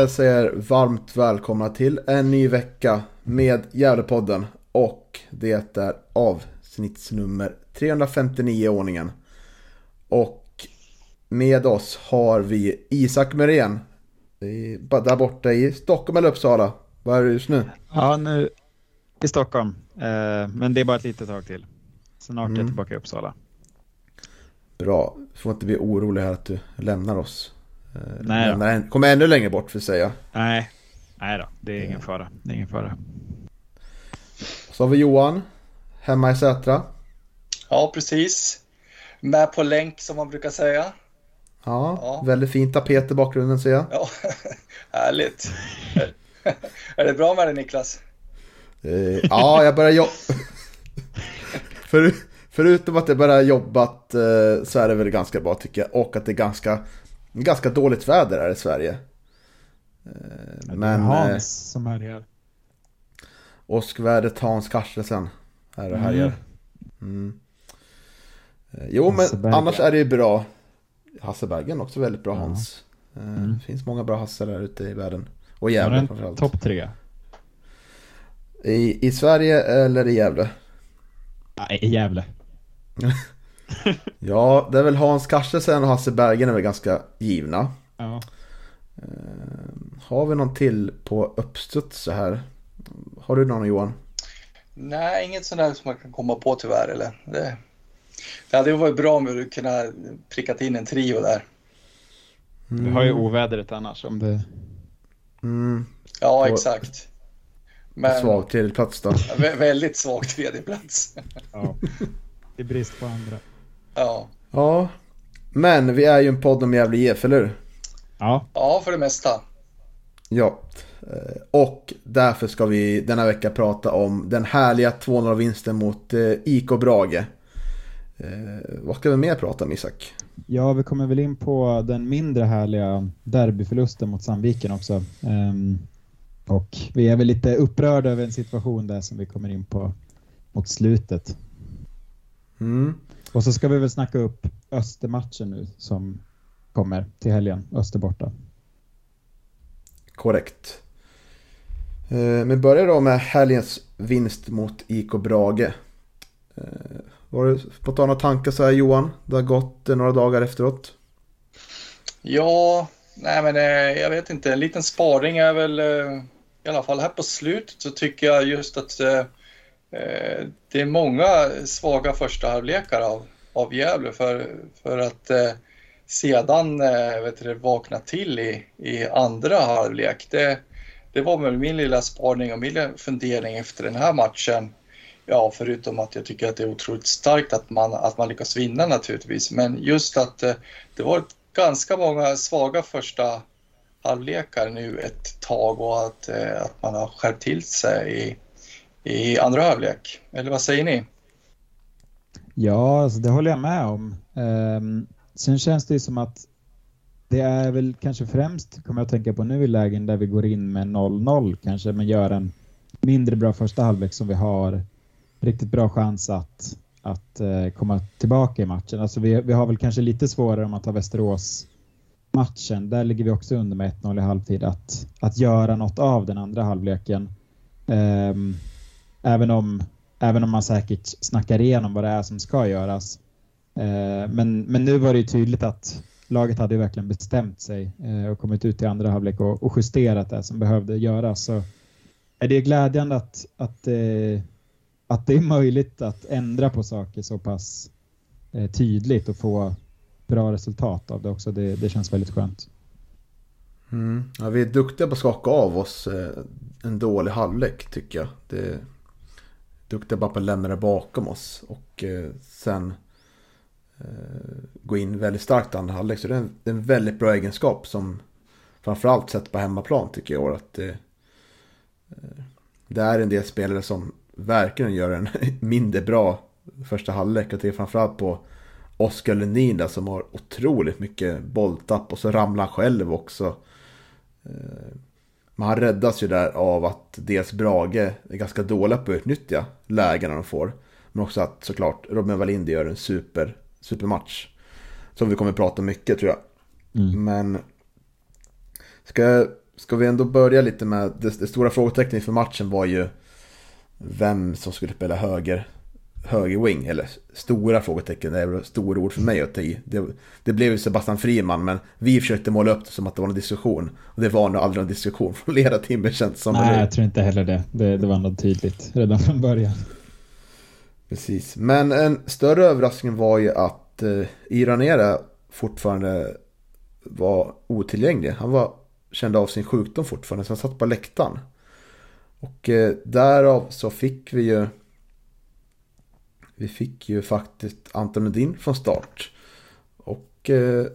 Hälsar er varmt välkomna till en ny vecka med Gävlepodden. Och det är avsnittsnummer 359 i ordningen. Och med oss har vi Isak Merén. Där borta i Stockholm eller Uppsala. Var är du just nu? Ja, nu i Stockholm. Eh, men det är bara ett litet tag till. Snart är jag tillbaka i Uppsala. Bra. Får inte bli orolig här att du lämnar oss. Eh, Nej då. lämnar en, kommer ännu längre bort för att säga. Nej, nej då. Det är ingen fara. Det är ingen fara. Så har vi Johan. Hemma i Sätra. Ja, precis. Med på länk som man brukar säga. Ja, Ja. väldigt fin tapet i bakgrunden ser jag. Ja, härligt. är det bra med dig Niklas? Eh, ja, jag börjar jobba. För, förutom att jag börjar jobbat eh, så är det väl ganska bra tycker jag. Och att det är ganska, ganska dåligt väder här i Sverige. Eh, Men, men det är eh, Hans som är här. åskvädret Hans Carstensen är det här Mm. Mm. Eh, Jo, men annars är det ju bra. Hasse Bergen också väldigt bra. Hans. Eh, Mm. Det finns många bra Hasse där ute i världen. Och Gävle framförallt. topp tre? I, I Sverige eller i Gävle? Nej, i Gävle. Ja, det är väl Hans Carstensen och Hasse Bergen är väl ganska givna. Ja. Eh, Har vi någon till på uppstuds så här? Har du någon Johan? Nej, inget sånt där som man kan komma på tyvärr. Eller? Det, det hade ju varit bra om du kunde prickat in en trio där. Vi har ju ovädret annars. Om det... Mm, Ja, Och- exakt. Men svag tredjeplats då. vä- väldigt svag tredjeplats. Ja. Det är brist på andra. Ja. Ja, men vi är ju en podd om Gävle IF, eller hur? Ja. ja, för det mesta. Ja, eh, och därför ska vi denna vecka prata om den härliga 2-0-vinsten mot eh, IK Brage. Eh, vad ska vi mer prata om Isak? Ja, vi kommer väl in på den mindre härliga derbyförlusten mot Sandviken också. Ehm, och vi är väl lite upprörda över en situation där som vi kommer in på mot slutet. Mm. Och så ska vi väl snacka upp Östermatchen nu som kommer till helgen, Öster borta. Korrekt. Eh, Men vi börjar då med helgens vinst mot IK Brage. Eh, Var du på att ta några tankar så här Johan? Det har gått eh, några dagar efteråt. Ja, nej men eh, jag vet inte. En liten sparing är väl eh, i alla fall här på slutet så tycker jag just att eh, det är många svaga första halvlekar av, av Gävle för, för att eh, sedan eh, vet du, vakna till i, i andra halvlek. Det, det var väl min lilla spaning och min lilla fundering efter den här matchen. Ja, förutom att jag tycker att det är otroligt starkt att man, att man lyckas vinna naturligtvis. Men just att eh, det var ganska många svaga första halvlekar nu ett tag och att, eh, att man har skärpt till sig i, i andra halvlek. Eller vad säger ni? Ja, alltså det håller jag med om. Um, sen känns det ju som att det är väl kanske främst, kommer jag att tänka på nu i lägen där vi går in med 0-0 kanske, men gör en mindre bra första halvlek som vi har riktigt bra chans att, att uh, komma tillbaka i matchen. Alltså vi, vi har väl kanske lite svårare om att ta Västerås matchen. Där ligger vi också under med 1-0 i halvtid. Att, att göra något av den andra halvleken. Um, även, om, även om man säkert snackar igenom vad det är som ska göras. Eh, men, men nu var det ju tydligt att laget hade ju verkligen bestämt sig eh, och kommit ut i andra halvlek och, och justerat det som behövde göras. Så är det glädjande att, att, eh, att det är möjligt att ändra på saker så pass eh, tydligt och få bra resultat av det också. Det, det känns väldigt skönt. Mm. Ja, vi är duktiga på att skaka av oss eh, en dålig halvlek tycker jag. Det duktiga bara på att lämna det bakom oss och eh, sen eh, gå in väldigt starkt andra halvlek. Så det är, en, det är en väldigt bra egenskap som framförallt sett på hemmaplan tycker jag. Att det, eh, det är en del spelare som verkligen gör en mindre bra första halvlek. Jag tänker framförallt på Oskar Lundin där som har otroligt mycket bolltapp och så ramlar han själv också. Men han räddas ju där av att dels Brage är ganska dåliga på att utnyttja lägena de får. Men också att såklart Robin Wallinder gör en super, supermatch. Som vi kommer att prata mycket tror jag. Mm. Men ska, ska vi ändå börja lite med det, det stora frågetecknet för matchen var ju vem som skulle spela höger högerwing, eller stora frågetecken, det är stora ord för mig att ta i. Det, det blev ju Sebastian Friman, men vi försökte måla upp det som att det var en diskussion. Och det var nog aldrig en diskussion från ledarteamet känns som. Nej, jag tror inte heller det. det. Det var nog tydligt redan från början. Precis, men en större överraskning var ju att eh, Iranera fortfarande var otillgänglig. Han var, kände av sin sjukdom fortfarande, så han satt på läktaren. Och eh, därav så fick vi ju vi fick ju faktiskt Anton Nordin från start. Och eh,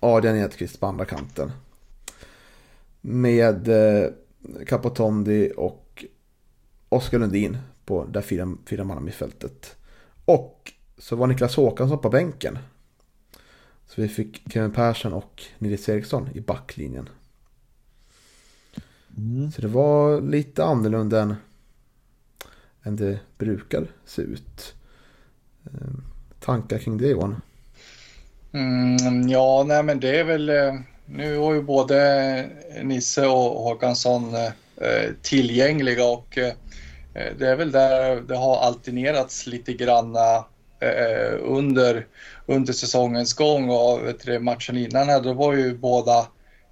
Adrian Edqvist på andra kanten. Med eh, Capotondi och Oskar Lundin på där fyra, fyra manna i fältet. Och så var Niklas Håkansson på bänken. Så vi fick Kevin Persson och Nils Eriksson i backlinjen. Mm. Så det var lite annorlunda än, än det brukar se ut. Eh, tankar kring det Johan? Mm, ja, nej men det är väl... Eh, nu har ju både Nisse och Håkansson eh, tillgängliga och det är väl där det har alternerats lite granna under, under säsongens gång och vet du, matchen innan här, då var ju båda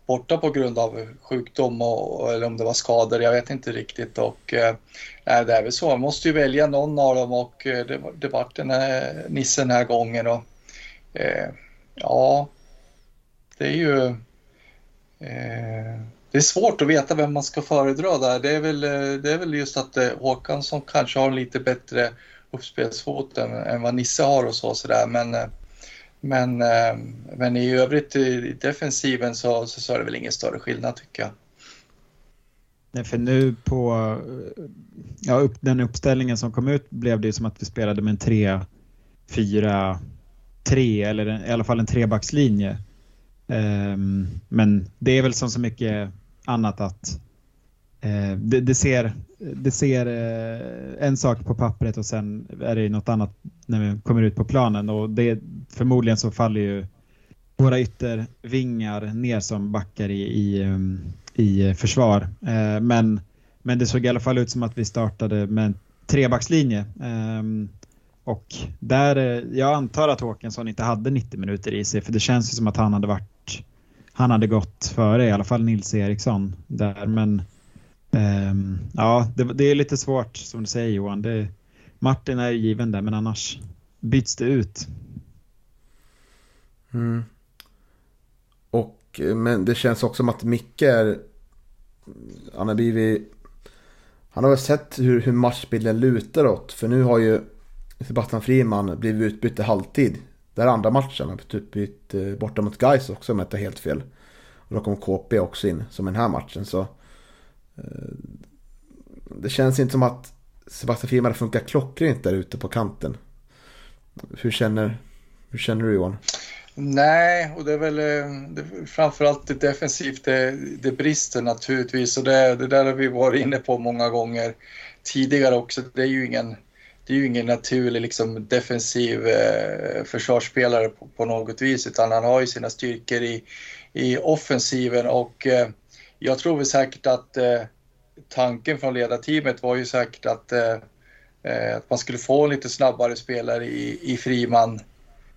borta på grund av sjukdom och, eller om det var skador, jag vet inte riktigt. Och, Äh, det är väl så, man måste ju välja någon av dem och eh, det, det vart den här Nisse den här gången. Och, eh, ja, det är ju... Eh, det är svårt att veta vem man ska föredra där. Det är väl, eh, det är väl just att eh, som kanske har en lite bättre uppspelsfot än, än vad Nisse har och så. sådär. Men eh, men, eh, men i övrigt i defensiven så, så, så är det väl ingen större skillnad tycker jag. Nej, för nu på eh, ja, upp, den uppställningen som kom ut blev det som att vi spelade med en 3, 4, 3 eller en, i alla fall en trebackslinje. Um, men det är väl som så mycket annat att uh, det, det, ser, det ser uh, en sak på pappret och sen är det något annat när vi kommer ut på planen och det, förmodligen så faller ju våra yttervingar ner som backar i, i, um, i eh, försvar. Eh, men, men det såg i alla fall ut som att vi startade med en trebackslinje. Ehm, och där, eh, jag antar att Håkansson inte hade 90 minuter i sig för det känns ju som att han hade varit han hade gått före i alla fall Nils Eriksson där men um, ja det, det, är lite svårt som du säger Johan. Det, Martin är given där men annars byts det ut. Mm. Och, eh, men det känns också som att Micke är... Han har blivit... Han har väl sett hur, hur matchbilden lutar åt. För nu har ju Sebastian Friman blivit utbytt i halvtid. Det är andra matchen. Han har typ blivit utbytt eh, borta mot Gais också om jag inte helt fel. Och då kom KP också in som i den här matchen. Så eh, Det känns inte som att Sebastian Friman funkar klockrent där ute på kanten. Hur känner, hur känner du Johan? Nej, och det är väl eh, det, framförallt det defensivt det, det brister naturligtvis. Och det, det där har vi varit inne på många gånger tidigare också. Det är ju ingen, det är ju ingen naturlig liksom, defensiv eh, försvarsspelare på, på, något vis utan han har ju sina styrkor i, i offensiven. Och eh, jag tror väl säkert att eh, tanken från ledarteamet var ju säkert att, eh, eh att man skulle få en lite snabbare spelare i, i Friman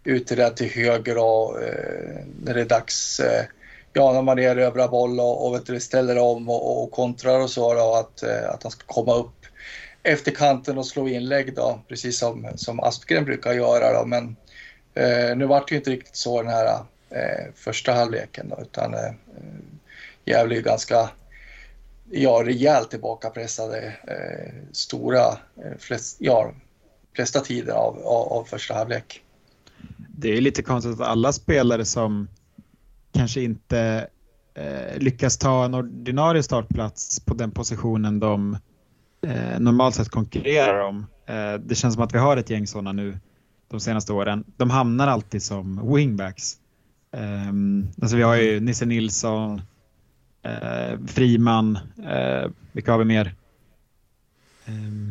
ute där till höger och eh, när det är dags, eh, ja när man erövrar boll och, och vet du, ställer om och, och kontrar och så då, att, eh, att han ska komma upp efter kanten och slå inlägg då, precis som, som Aspgren brukar göra då. Men eh, nu vart det ju inte riktigt så den här eh, första halvleken då, utan eh, eh Gävle är ganska ja, rejält tillbakapressade eh, stora, eh, flest, ja, flesta tider av, av, av första halvlek. Det är lite konstigt att alla spelare som kanske inte eh, lyckas ta en ordinarie startplats på den positionen de eh, normalt sett konkurrerar om. Eh, det känns som att vi har ett gäng sådana nu de senaste åren. De hamnar alltid som wingbacks. Ehm, alltså vi har ju Nisse Nilsson, eh, Friman, eh, vilka har vi mer? Ehm,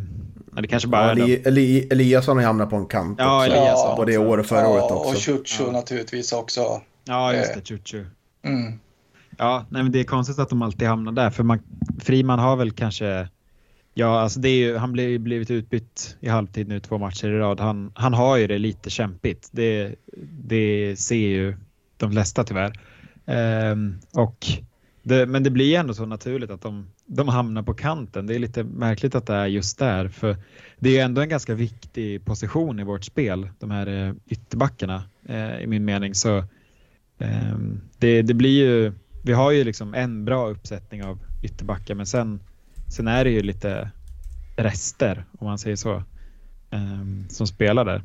det kanske bara ja, Eli Eli Eliasson har hamnat på en kant ja, också. Eliasson. Både i år och förra ja, året också. Och Chucho ja. naturligtvis också. Ja, just det. Chucho. Mm. Ja, nej, men det är konstigt att de alltid hamnar där. För man, Friman har väl kanske... Ja, alltså det är ju, han blir blivit utbytt i halvtid nu två matcher i rad. Han, han har ju det lite kämpigt. Det, det ser ju de flesta tyvärr. Ehm, och det, men det blir ändå så naturligt att de, de hamnar på kanten. Det är lite märkligt att det är just där. För det är ändå en ganska viktig position i vårt spel, de här eh, ytterbackarna eh, i min mening. Så eh, det, det blir ju, vi har ju liksom en bra uppsättning av ytterbackar men sen, sen är det ju lite rester om man säger så ehm, som spelar där.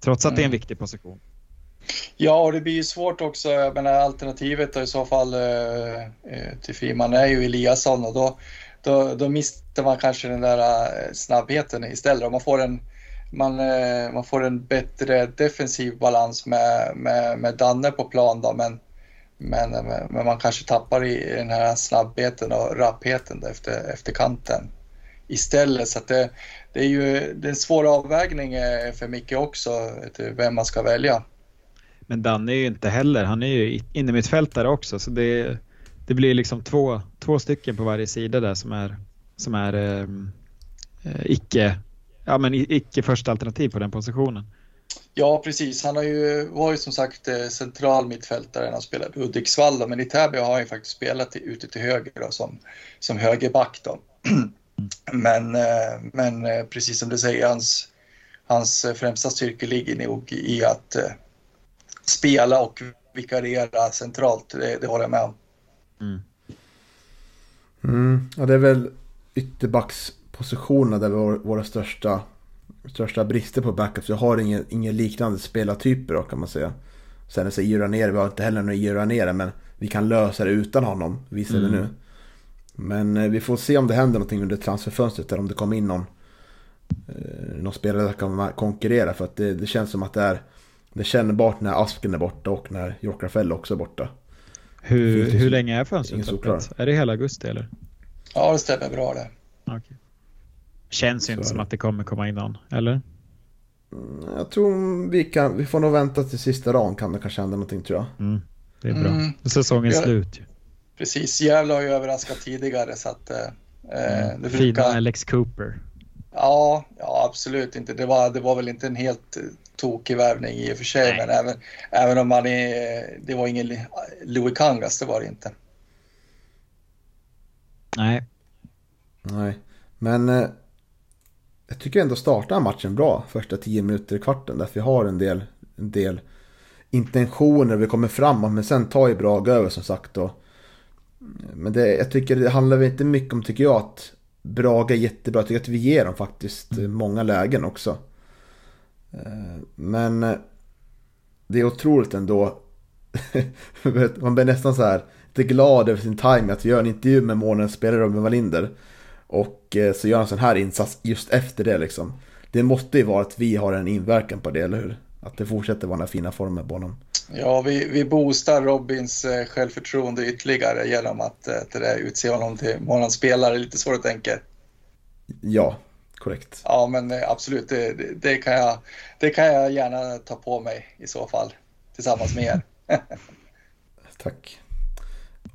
Trots att det är en Mm. viktig position. Ja, och det blir ju svårt också. Jag menar, alternativet då i så fall eh, eh till Friman är ju Eliasson och då, då, då mister man kanske den där eh, snabbheten istället. Och man, får en, man, eh, man får en bättre defensiv balans med, med, med Danne på plan då, men, men, men man kanske tappar i den här snabbheten och rappheten då efter, efter kanten istället. Så att det, det är ju det är en svår avvägning eh, för Micke också, vem man ska välja. Men Danne är ju inte heller, han är ju innermittfältare också så det, det blir liksom två, två stycken på varje sida där som är, som är ehm, eh, icke, ja, men icke första alternativ på den positionen. Ja, precis. Han har ju, var ju som sagt eh, central mittfältare när han spelade i Hudiksvall, men i Täby har han ju faktiskt spelat ute till höger då, som, som högerback. Då. Men, eh, men eh, precis som du säger, hans, hans främsta styrka ligger nog i att spela och vikariera centralt. Det, det håller jag med om. Mm. Mm, ja, det är väl ytterbackspositionerna där vi har våra största, största brister på backups. Vi har inga, inga liknande spelartyper då kan man säga. Sen är det Ira ner, vi har inte heller några Ira ner men vi kan lösa det utan honom, visar Mm. det nu. Men eh, vi får se om det händer någonting under transferfönstret eller om det kommer in någon, eh, någon spelare som kan konkurrera. För att det, det känns som att det är det är kännbart när Asken är borta och när Jokrafell också är borta. Hur, det hur så- länge är fönstret öppet? Är det hela augusti eller? Ja, det stämmer bra det. Okay. Känns ju Så inte som att det kommer komma in någon, eller? Mm, Jag tror vi kan, vi får nog vänta till sista dagen kan det kanske hända någonting tror jag. Mm. Det är bra. Mm. Säsongen är slut. Precis, Gävle har ju överraskat tidigare så att eh, Mm. Fina brukar... Alex Cooper. Ja, ja, absolut inte. Det var, det var väl inte en helt eh, tokig värvning i och för sig, Nej. men även, även om man är... Det var ingen Louis Kangas, det var det inte. Nej, Nej, men eh, jag tycker ändå starta matchen bra första tio minuter i kvarten. Därför vi har en del, en del intentioner, vi kommer framåt. Men sen tar ju Brage över som sagt. Och, men det, jag tycker det handlar väl inte mycket om, tycker jag, att Brage är jättebra. Jag tycker att vi ger dem faktiskt eh, många lägen också. Eh, Men eh, det är otroligt ändå. Man blir nästan så här lite glad över sin time att vi gör en intervju med månadens spelare Robin Wallinder. Och eh, så gör han en sån här insats just efter det liksom. Det måste ju vara att vi har en inverkan på det, eller hur? Att det fortsätter vara den här fina formen på honom. Ja, vi, vi boostar Robins självförtroende ytterligare genom att det där utse honom till månadens spelare. Lite svårt att tänka. Ja, korrekt. Ja, men eh, absolut, det, det, det, kan jag, det kan jag gärna ta på mig i så fall. Tillsammans med er. Tack.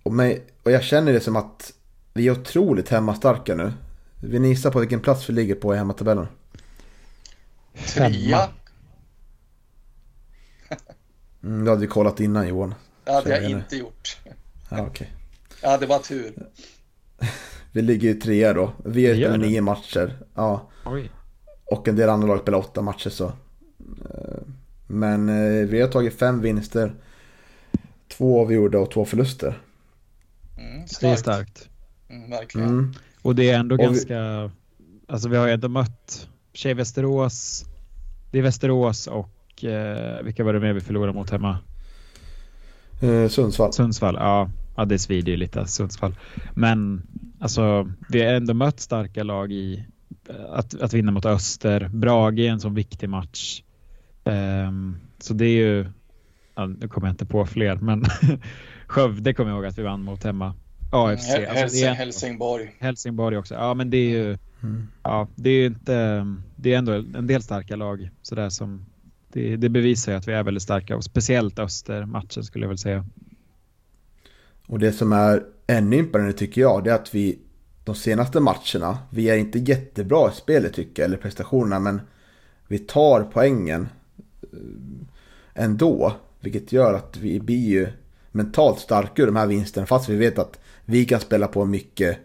Och, mig, och jag känner det som att vi är otroligt hemmastarka nu. Vill ni gissa på vilken plats vi ligger på i hemmatabellen? Trea. Mm, det hade vi kollat innan Johan. Det hade jag jag inte gjort. Ja, okej. Jag hade bara tur. Vi ligger ju trea då. Vi har Vi spelat nio matcher. Ja. oj. Och en del andra lag spelar åtta matcher så. Eh, Men eh, vi har tagit fem vinster. Två avgjorda och två förluster. Mm, Det är starkt. starkt. Mm, verkligen. Mm. Och det är ändå Och vi- ganska... Alltså vi har ju ändå mött Tjej Västerås. Det är Västerås och eh, vilka var det mer vi förlorade mot hemma? Eh, Sundsvall. Sundsvall. Ja, ja det svider ju lite Sundsvall. Men alltså vi har ändå mött starka lag i eh, att, att vinna mot Öster. Brage är en sån viktig match. Ehm, så det är ju... Ja, nu kommer jag inte på fler, men Skövde kommer jag ihåg att vi vann mot hemma. AFC. Hel- Alltså, är Helsing- ändå- Helsingborg. Helsingborg också. Ja, men det är ju... Mm. Ja, det är ju inte... Det är ändå en del starka lag sådär som... Det, det bevisar ju att vi är väldigt starka och speciellt Öster-matchen skulle jag väl säga. Och det som är ännu imponerande tycker jag, det är att vi de senaste matcherna, vi är inte jättebra i spelet tycker jag, eller prestationerna, men vi tar poängen eh, ändå. Vilket gör att vi blir ju mentalt starka ur de här vinsterna, fast vi vet att vi kan spela på en mycket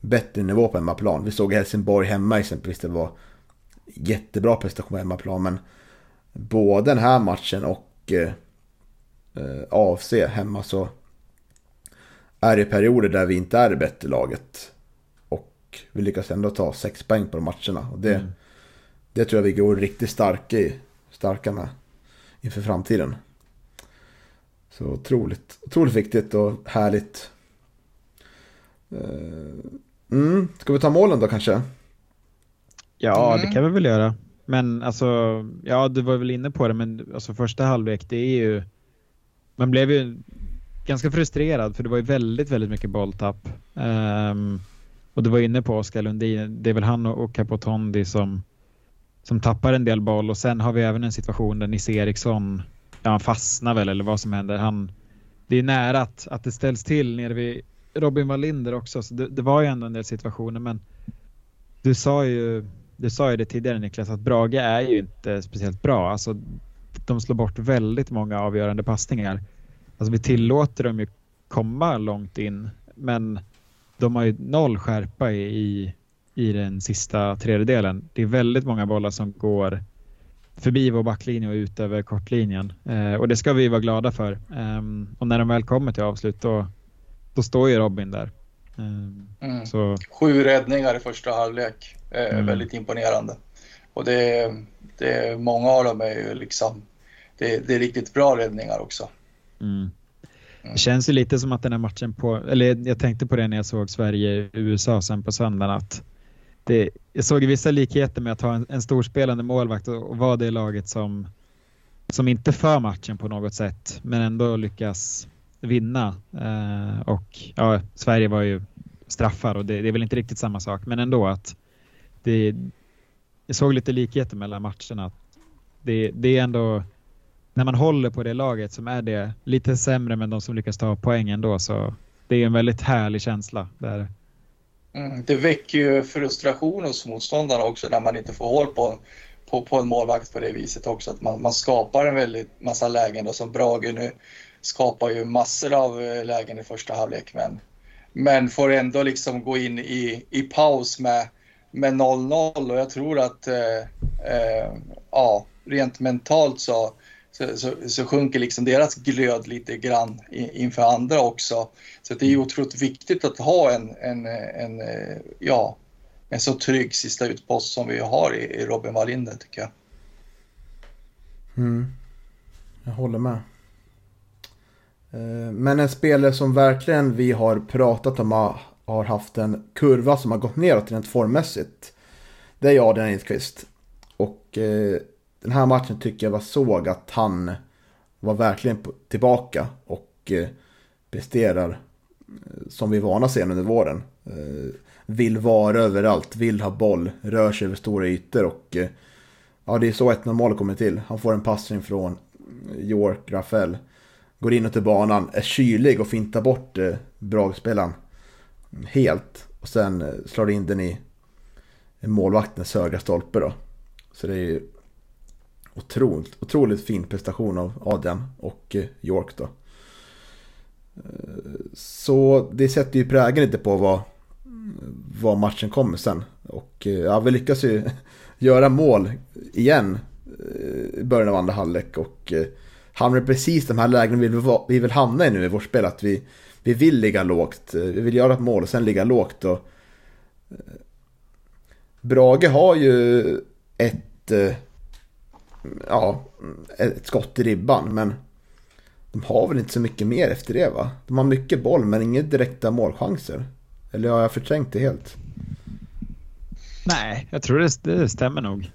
bättre nivå på hemmaplan. Vi såg Helsingborg hemma exempelvis, det var jättebra prestation på hemmaplan, men både den här matchen och eh, eh AFC hemma så är det perioder där vi inte är det bättre laget. Och vi lyckas ändå ta sex poäng på de matcherna. Och det, Mm. det tror jag vi går riktigt starka, i, starka med inför framtiden. Så otroligt, otroligt viktigt och härligt. Eh, Mm, ska vi ta målen då kanske? Ja, Mm. det kan vi väl göra. Men alltså, ja, du var väl inne på det, men alltså första halvlek, det är ju... Man blev ju ganska frustrerad för det var ju väldigt, väldigt mycket bolltapp. Um, och du var inne på Oskar Lundin, det är väl han och och Capotondi som, som tappar en del boll och sen har vi även en situation där Nisse Eriksson, ja han fastnar väl eller vad som händer. Han, det är nära att, att det ställs till nere vid Robin Wallinder också, så det, det var ju ändå en del situationer men du sa ju du sa ju det tidigare Niklas att Brage är ju inte speciellt bra. Alltså, de slår bort väldigt många avgörande passningar. Alltså, vi tillåter dem ju komma långt in men de har ju noll skärpa i, i, den sista tredjedelen. Det är väldigt många bollar som går förbi vår backlinje och ut över kortlinjen. Eh, och det ska vi vara glada för. Ehm, och när de väl kommer till avslut då, då står ju Robin där. Ehm, Mm. så Sju räddningar i första halvlek. Eh, Mm. Väldigt imponerande. Och det, det, många av dem är ju liksom... Det, det är riktigt bra räddningar också. Mm. Det känns ju lite som att den här matchen på, eller jag tänkte på det när jag såg Sverige-USA sen på söndagen att det, jag såg vissa likheter med att ha en, en storspelande målvakt och, och vara det laget som, som inte för matchen på något sätt men ändå lyckas vinna. Eh, och ja, Sverige var ju straffar och det, det är väl inte riktigt samma sak men ändå att det, jag såg lite likheter mellan matcherna. Det, det är ändå när man håller på det laget som är det lite sämre men de som lyckas ta poäng ändå så det är en väldigt härlig känsla. Där. Mm. Det väcker ju frustration hos motståndarna också när man inte får hål på, på, på en målvakt på det viset också. Att man, man skapar en väldigt massa lägen då, som Brage nu skapar ju massor av eh, lägen i första halvlek men, men får ändå liksom gå in i, i paus med med 0-0 och jag tror att eh, eh, ja, rent mentalt så, så, så, så sjunker liksom deras glöd lite grann inför andra också. Så det är ju otroligt viktigt att ha en, en, en, ja, en så trygg sista utpost som vi har i, i Robin Wallinder tycker jag. Mm. Jag håller med. Eh, men en spelare som verkligen vi har pratat om har, haft en kurva som har gått neråt rent formmässigt. Det är Adrian Edqvist. Och eh, den här matchen tycker jag var såg att han var verkligen tillbaka och eh, presterar eh, som vi är vana se under våren. Eh, vill vara överallt, vill ha boll, rör sig över stora ytor och ja, det är så ett mål kommer till. Han får en passning från York Rafael. Går in till banan, är kylig och fintar bort Bragspelaren helt. Och sen slår in den i målvaktens högra stolpe då. Så det är ju otroligt, otroligt fin prestation av Adrian och eh, York då. Eh, så det sätter ju prägen lite på vad, vad matchen kommer sen. Och eh, ja, vi lyckas ju göra mål igen i början av andra halvlek. Och hamnar hamnar precis de här lägena vi vill, vi vill hamna i nu i vårt spel. Att vi, vi vill ligga lågt. Vi vill göra ett mål och sen ligga lågt. Och, Brage har ju ett, ja, ett skott i ribban men de har väl inte så mycket mer efter det va? De har mycket boll men inga direkta målchanser. Eller har jag förträngt det helt? Nej, jag tror det, det stämmer nog.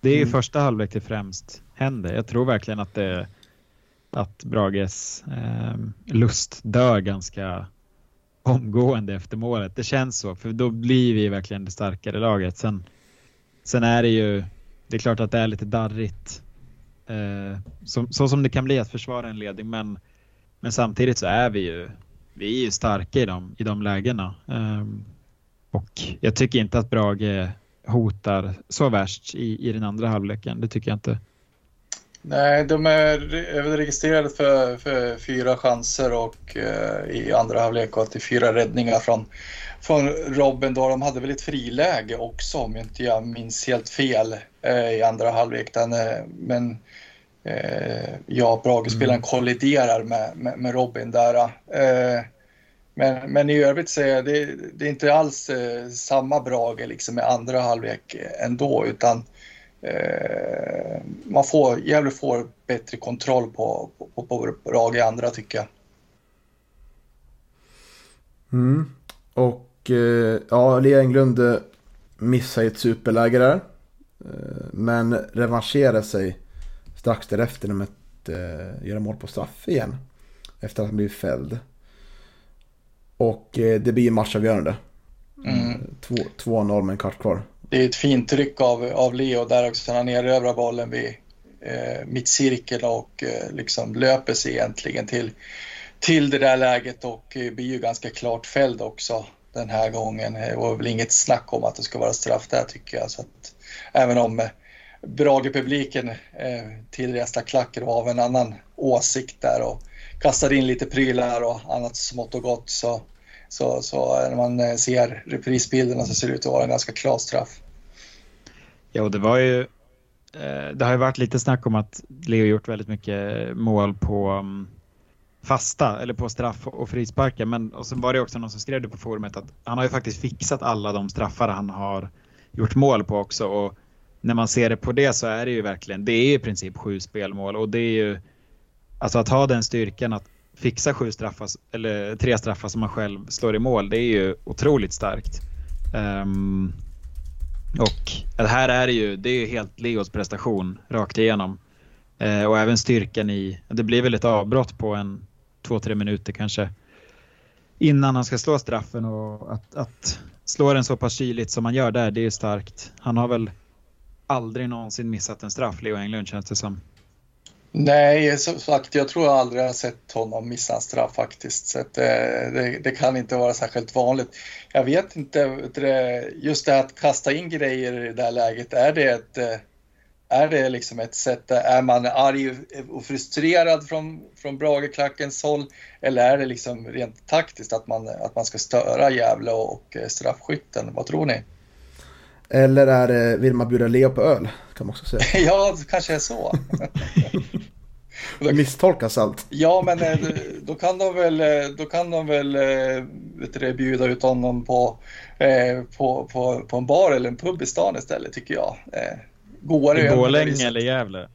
Det är mm. första halvlek det främst händer. Jag tror verkligen att det att Brages eh, lust dör ganska omgående efter målet. Det känns så, för då blir vi verkligen det starkare laget. Sen, sen är det ju, det är klart att det är lite darrigt. Eh, så, så, som det kan bli att försvara en ledning, men, men samtidigt så är vi ju, vi är ju starka i de, i de lägena. Eh, och jag tycker inte att Brage hotar så värst i, i den andra halvleken. Det tycker jag inte. Nej, de är, registrerade för, för fyra chanser och eh, i andra halvlek och till fyra räddningar från, från Robin. Då. De hade väl ett friläge också om jag inte jag minns helt fel eh, i andra halvlek. Den, eh, men eh, ja, Brage-spelaren mm. kolliderar med, med, med Robin där. Eh, men, men i övrigt så är det, det är inte alls eh, samma Brage liksom i andra halvlek ändå utan eh, man får, Gävle får bättre kontroll på, på, på Brage i andra tycker jag. Mm. Och eh, ja, Lea Englund eh, missar ett superläge där. Eh, men revanscherar sig strax därefter med att eh, göra mål på straff igen. Efter att han blivit fälld. Och eh, det blir matchavgörande. Mm. 2-0 med en kvart kvar. Det är ett fint tryck av, av Leo där också. Han erövrar bollen vid eh, mittcirkeln och eh, liksom löper sig egentligen till, till det där läget och eh, blir ju ganska klart fälld också den här gången. Eh, det var väl inget snack om att det ska vara straff där tycker jag. Så att, även om eh, Brage-publiken eh, tillresta klacker och av en annan åsikt där och kastade in lite prylar och annat smått och gott så så, så eh, när man eh, ser reprisbilderna så ser det ut att vara en ganska klar straff. Ja, det var ju eh, det har ju varit lite snack om att Leo gjort väldigt mycket mål på mm, fasta eller på straff och frisparkar. Men och sen var det också någon som skrev det på forumet att han har ju faktiskt fixat alla de straffar han har gjort mål på också. Och när man ser det på det så är det ju verkligen, det är i princip sju spelmål och det är ju alltså att ha den styrkan att fixa sju straffar, eller tre straffar som man själv slår i mål, det är ju otroligt starkt. Um, och det här är ju, det är helt Leos prestation rakt igenom. Eh, och även styrkan i, det blir väl ett avbrott på en två, tre minuter kanske innan han ska slå straffen och att, att slå den så pass kyligt som han gör där, det är starkt. Han har väl aldrig någonsin missat en straff, Leo Englund känns det som. Nej, som sagt, jag tror jag aldrig har sett honom missa en straff faktiskt. Så det, eh, det, det, kan inte vara särskilt vanligt. Jag vet inte, just det att kasta in grejer i det här läget, är det ett, eh, är det liksom ett sätt, eh, är man arg och frustrerad från, från Brageklackens håll eller är det liksom rent taktiskt att man, att man ska störa Gävle och straffskytten? Vad tror ni? Eller är det, vill man bjuda Leo på öl? Kan man också säga. ja, det kanske är så. Det misstolkas allt. Ja, men eh, då kan de väl, eh, då kan de väl eh, vet du, bjuda ut honom på, på, på, på en bar eller en pub i stan istället tycker jag. Godare I Borlänge eller Gävle?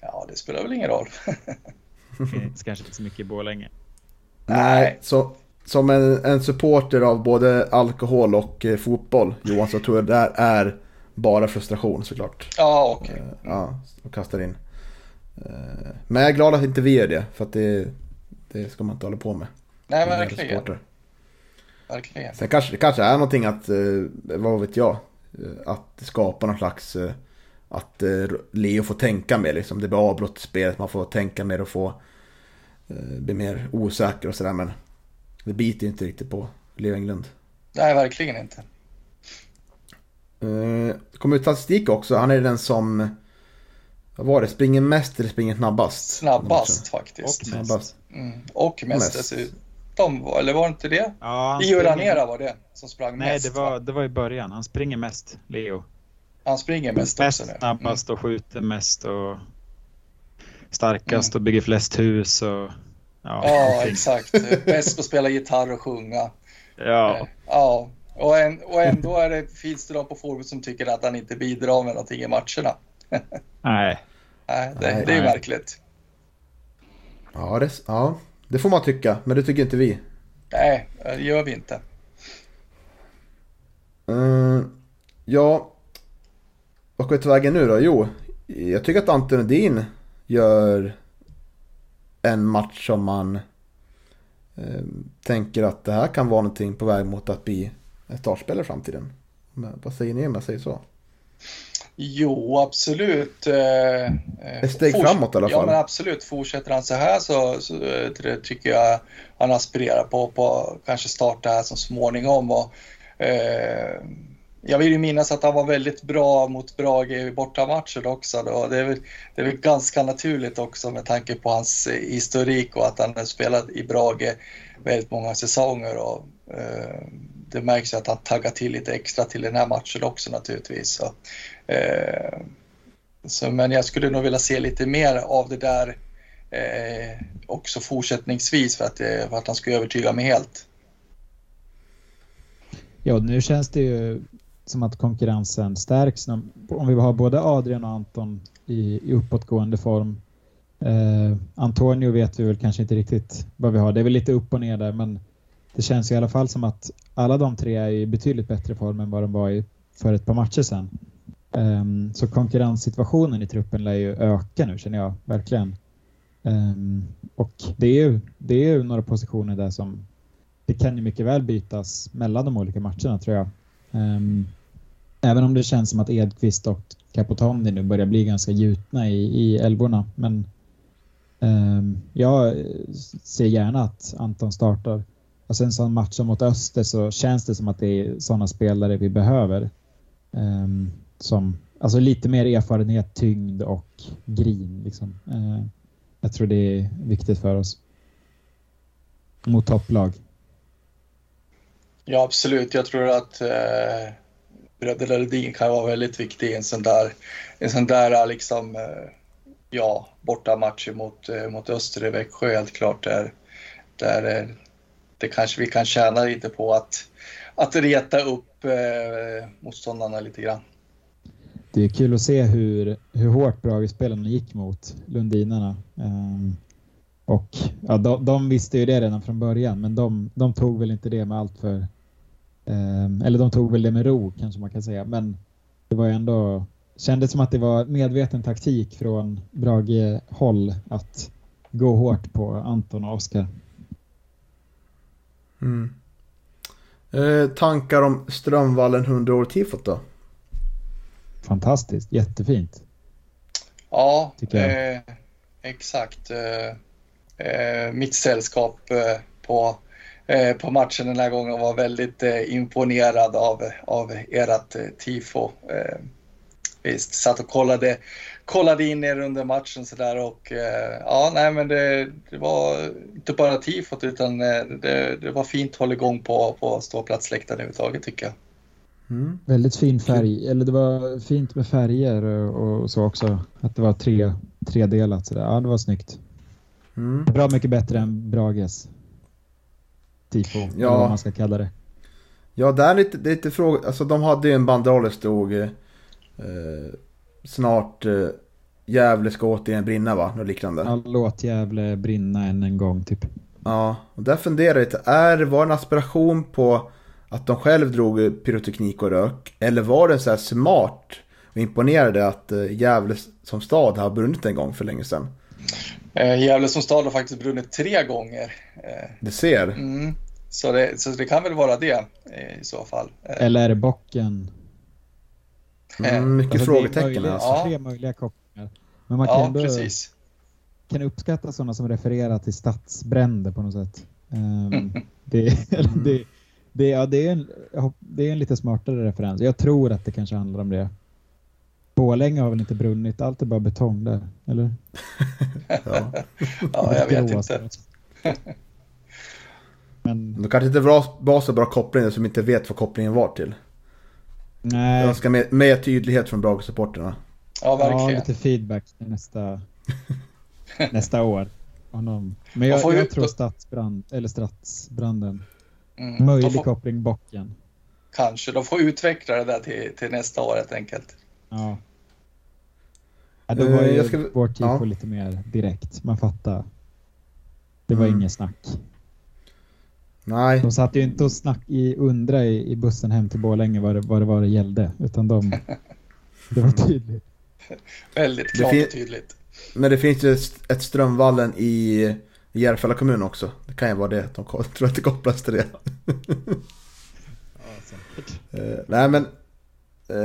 Ja, det spelar väl ingen roll. kanske inte så mycket i Borlänge. Nej, så som en, en supporter av både alkohol och eh, fotboll, Johan, så tror jag det är bara frustration såklart. Ja, okej. Okay. Eh, ja, och kastar in. Eh, men jag är glad att inte vi gör det, för att det, det ska man inte hålla på med. Nej, verkligen. Verkligen. Sen kanske det kanske är någonting att, vad vet jag, att skapa någon slags, att Leo får tänka mer liksom. Det blir avbrott i spelet, man får tänka mer och få bli mer osäker och sådär. Men det biter inte riktigt på Leo Englund. Nej, verkligen inte. Uh, det kom ut statistik också. Han är den som, vad var det, springer mest eller springer snabbast? Snabbast faktiskt. Och mest. Mm. Och mest, mest. dessutom, eller var det inte det? Ja, Io Ranera var det som sprang Nej, mest. Nej, det var, det var i början. Han springer mest, Leo. Han springer mest, mest också nu. snabbast mm. och skjuter mest och starkast mm. och bygger flest hus och Ja, Ja, exakt. Bäst på att spela gitarr och sjunga. Ja. Ja, och, en, och ändå är det, finns det de på forumet som tycker att han inte bidrar med någonting i matcherna. Nej. Nej, det, Nej, det är ju nej. märkligt. Ja det, ja, det får man tycka, men det tycker inte vi. Nej, det gör vi inte. Uh, ja, vad går vi till vägen nu då? Jo, jag tycker att Anton Edin gör en match som man eh, tänker att det här kan vara någonting på väg mot att bli startspelare i framtiden. Men, vad säger ni om jag säger så? Jo, absolut. Eh, Ett steg framåt i alla Ja, fall. men absolut. Fortsätter han så här så, så eh, tycker jag han aspirerar på, på kanske starta här så småningom. Och, eh, jag vill ju minnas att han var väldigt bra mot Brage i bortamatcher också. Då. Det, är väl, det är väl ganska naturligt också med tanke på hans eh, historik och att han har spelat i Brage väldigt många säsonger. Och, eh, det märks ju att han taggar till lite extra till den här matchen också naturligtvis. Så, eh, så, men jag skulle nog vilja se lite mer av det där eh, också fortsättningsvis för att, eh, för att han ska övertyga mig helt. Ja, nu känns det ju som att konkurrensen stärks. Om vi har både Adrian och Anton i, i uppåtgående form. Eh, Antonio vet vi väl kanske inte riktigt vad vi har. Det är väl lite upp och ner där, men det känns i alla fall som att alla de tre är i betydligt bättre form än vad de var i för ett par matcher sedan. Ehm, så konkurrenssituationen i truppen lär ju öka nu känner jag verkligen. Ehm, och det är, ju, det är ju några positioner där som det kan ju mycket väl bytas mellan de olika matcherna tror jag. Um, även om det känns som att Edqvist och Capotondi nu börjar bli ganska gjutna i, i älvorna. Men um, jag ser gärna att Anton startar. Alltså en sån match som mot Öster så känns det som att det är sådana spelare vi behöver. Um, som, alltså lite mer erfarenhet, tyngd och grin. Liksom. Uh, jag tror det är viktigt för oss. Mot topplag. Ja, absolut. Jag tror att eh, bröderna Ledin kan vara väldigt viktig i en sån där, en sån där liksom, eh, ja, bortamatch mot, eh, mot Öster i Växjö helt klart. Där, där eh, det kanske vi kan tjäna lite på att, att reta upp eh, motståndarna lite grann. Det är kul att se hur, hur hårt Brage-spelarna gick mot Lundinarna. Ehm, och ja, de, de visste ju det redan från början, men de, de tog väl inte det med allt för... ehm, eller de tog väl det med ro kanske man kan säga, men det var ju ändå... Kändes som att det var medveten taktik från Brage-håll att gå hårt på Anton och Oskar. Mm. Eh, tankar om Strömvallen 100 år tifot då? Fantastiskt, jättefint. Ja, eh, exakt. Eh, eh, mitt sällskap eh, på, eh, på matchen den här gången var väldigt eh, imponerad av, av ert eh, tifo. Eh, visst, satt och kollade, kollade in er under matchen sådär och eh, ja, nej men det, det var inte bara tifot utan eh, det, det var fint hålligång på, på ståplatsläktaren överhuvudtaget tycker jag. Mm. Väldigt fin färg, eller det var fint med färger och, och så också. Att det var tre, tredelat sådär. Ja, det var snyggt. Mm. Bra mycket bättre än Brages tifo, Ja. eller vad man ska kalla det. Ja, där är lite, det är lite fråga. Alltså de hade ju en banderoll där stod eh, snart eh, Gävle ska återigen brinna va? Något liknande. Ja, låt Gävle brinna än en gång typ. Ja, och där funderar jag lite. Är, var det en aspiration på att de själv drog pyroteknik och rök? Eller var det så här smart och imponerade att eh, Gävle som stad har brunnit en gång för länge sedan? Eh, Gävle som stad har faktiskt brunnit tre gånger. Eh, Det ser. Mm. Så, det, så det kan väl vara det eh, i så fall. Eh, Eller är det bocken? Mm, mycket Alltså, det är frågetecken möjligt, alltså. Tre möjliga kopplingar. Men man kan ja, ändå precis. kan uppskatta sådana som refererar till stadsbränder på något sätt. Det, eller det, det, ja, det, är en, jag hopp- det är en lite smartare referens. Jag tror att det kanske handlar om det. Borlänge har väl inte brunnit, allt är bara betong där, eller? Ja. Ja, jag vet inte. stråt. Men De kanske inte var, så bra koppling som inte vet vad kopplingen var till. nej, Jag ska med, med tydlighet från Brage-supporterna. Ja, ja, verkligen. lite feedback till nästa, nästa år. honom. Men jag, jag tror stadsbrand, eller stadsbranden. Mm, Möjlig får, koppling bocken. kanske. De får utveckla det där till, till nästa år helt enkelt. Ja. ja då var ju jag ska- vårt tifo ja. lite mer direkt. Man fattar. Det var Mm. inget snack. Nej, De satt ju inte och snack i undra i, i bussen hem till Borlänge vad det, vad det var det gällde. Utan de, det var tydligt. Väldigt klart och tydligt. men det finns ju ett Strömvallen i Järfälla kommun också. Det kan ju vara det. De tror att det kopplas till det. Eh, nej men Eh,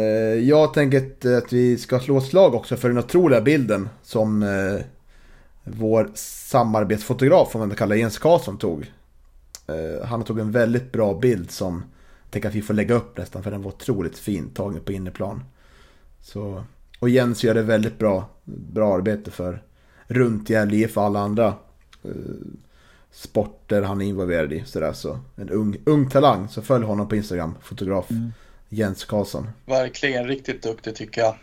jag tänker eh, att, vi ska slå ett slag också för den otroliga bilden som eh, vår samarbetsfotograf, om man kallar kalla Jens Karlsson, tog. Han tog en väldigt bra bild som jag tänker att vi får lägga upp nästan för den var otroligt fin tagen på inneplan. Så, och Jens gör det väldigt bra, bra arbete för runt Gävle IF och alla andra eh, sporter han är involverad i. Sådär, så en ung, ung talang, så följ honom på Instagram, fotograf Mm. Jens Karlsson. Verkligen riktigt duktig tycker jag.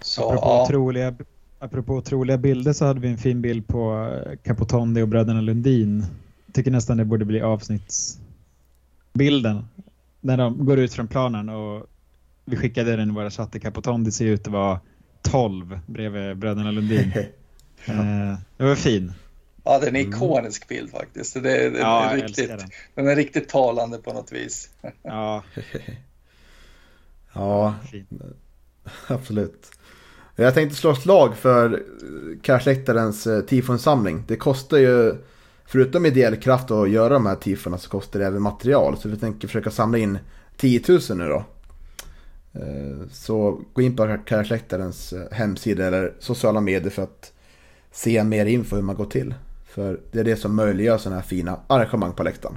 Så Apropå, ja, otroliga, apropå otroliga bilder så hade vi en fin bild på eh, Capotondi och bröderna Lundin. Tycker nästan det borde bli avsnittsbilden. När de går ut från planen och vi skickade den i våra chatter. Capotondi ser ut att vara 12 bredvid bröderna Lundin. Eh, det var fin. ja, det är en ikonisk bild faktiskt. Det, det, det Ja, är riktigt, den är riktigt talande på något vis. Ja, Ja, absolut. Jag tänkte slå ett slag för eh, Cashläktarens eh, tifonsamling. Det kostar ju, förutom ideell kraft att göra de här tifona så kostar det även material. Så vi tänker försöka samla in 10 000 nu då. Eh, så gå in på Cashläktarens hemsida eller sociala medier för att se mer info hur man går till. För det är det som möjliggör sådana här fina arrangemang på läktaren.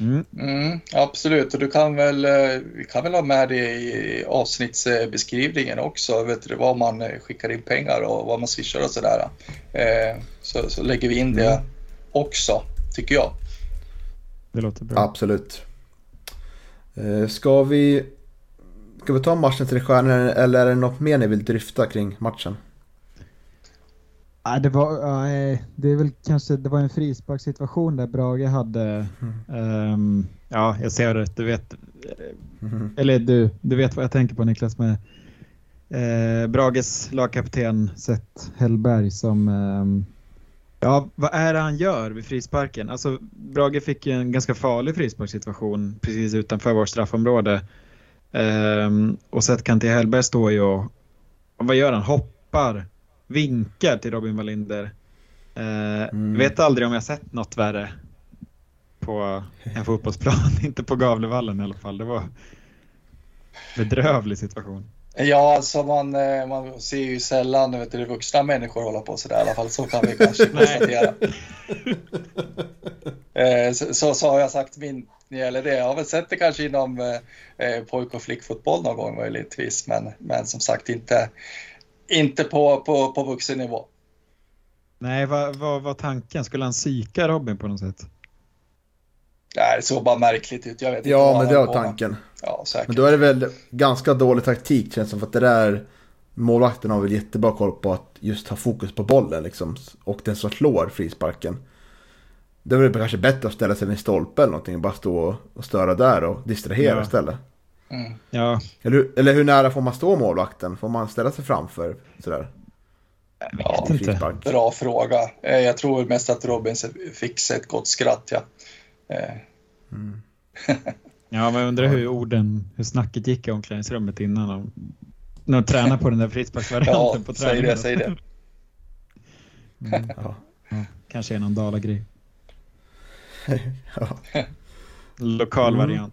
Mm. Mm, absolut, och du kan väl, eh, vi kan väl ha med det i avsnittsbeskrivningen också, vet du, vad man eh, skickar in pengar och vad man swishar och sådär. Eh, Så, så lägger vi in det Mm. också, tycker jag. Det låter bra. Absolut. Eh, Ska vi, ska vi ta matchen till stjärnor eller är det något mer ni vill dryfta kring matchen? Ja, det, var, ja, eh, det är väl kanske det var en frisparkssituation där Brage hade... ehm, ja, jag ser det. Du vet. Mhm. Eller du, du vet vad jag tänker på Niklas med eh, Brages lagkapten Seth Hellberg som... ehm, ja, vad är det han gör vid frisparken? Alltså, Brage fick ju en ganska farlig frisparkssituation precis utanför vårt straffområde. Ehm, och Seth Kanté Hellberg står ju och, och vad gör han? Hoppar, vinkar till Robin Wallinder. Eh, Mm. Vet aldrig om jag sett något värre på en fotbollsplan. Inte på Gavlevallen i alla fall. Det var en bedrövlig situation. Ja, alltså man, eh, man ser ju sällan vet du, vuxna människor hålla på sådär i alla fall, så kan vi kanske konstatera. Eh, så, så, så har jag sagt min när det gäller det. Jag har väl sett det kanske inom eh, eh, pojk och flickfotboll någon gång möjligtvis, men, men som sagt inte, inte på, på, på vuxen nivå. Nej, vad vad var tanken? Skulle han psyka Robin på något sätt? Nej, det såg bara märkligt ut. Jag vet inte Ja, men det var med. tanken. Ja, säkert. Men då är det väl ganska dålig taktik känns som för att det där målvakten har väl jättebra koll på att just ha fokus på bollen liksom. Och den som slår frisparken. Det är väl kanske bättre att ställa sig vid en stolpe eller någonting och bara stå och- och störa där och distrahera Ja. istället. Mm. Ja, Eller, hur- eller hur nära får man stå målvakten? Får man ställa sig framför sådär? jag Ja, vet inte. Frispark. Bra fråga. Eh, Jag tror mest att Robin fick sig ett gott skratt. Ja. Eh, Ja, men jag undrar hur orden, hur snacket gick i omklädningsrummet innan de, när de tränade på den där frisparksvarianten Ja, på säg träningen. det, säg det. Mm. Ja. Ja, kanske är någon Dala-grej. Ja. Lokal Mm.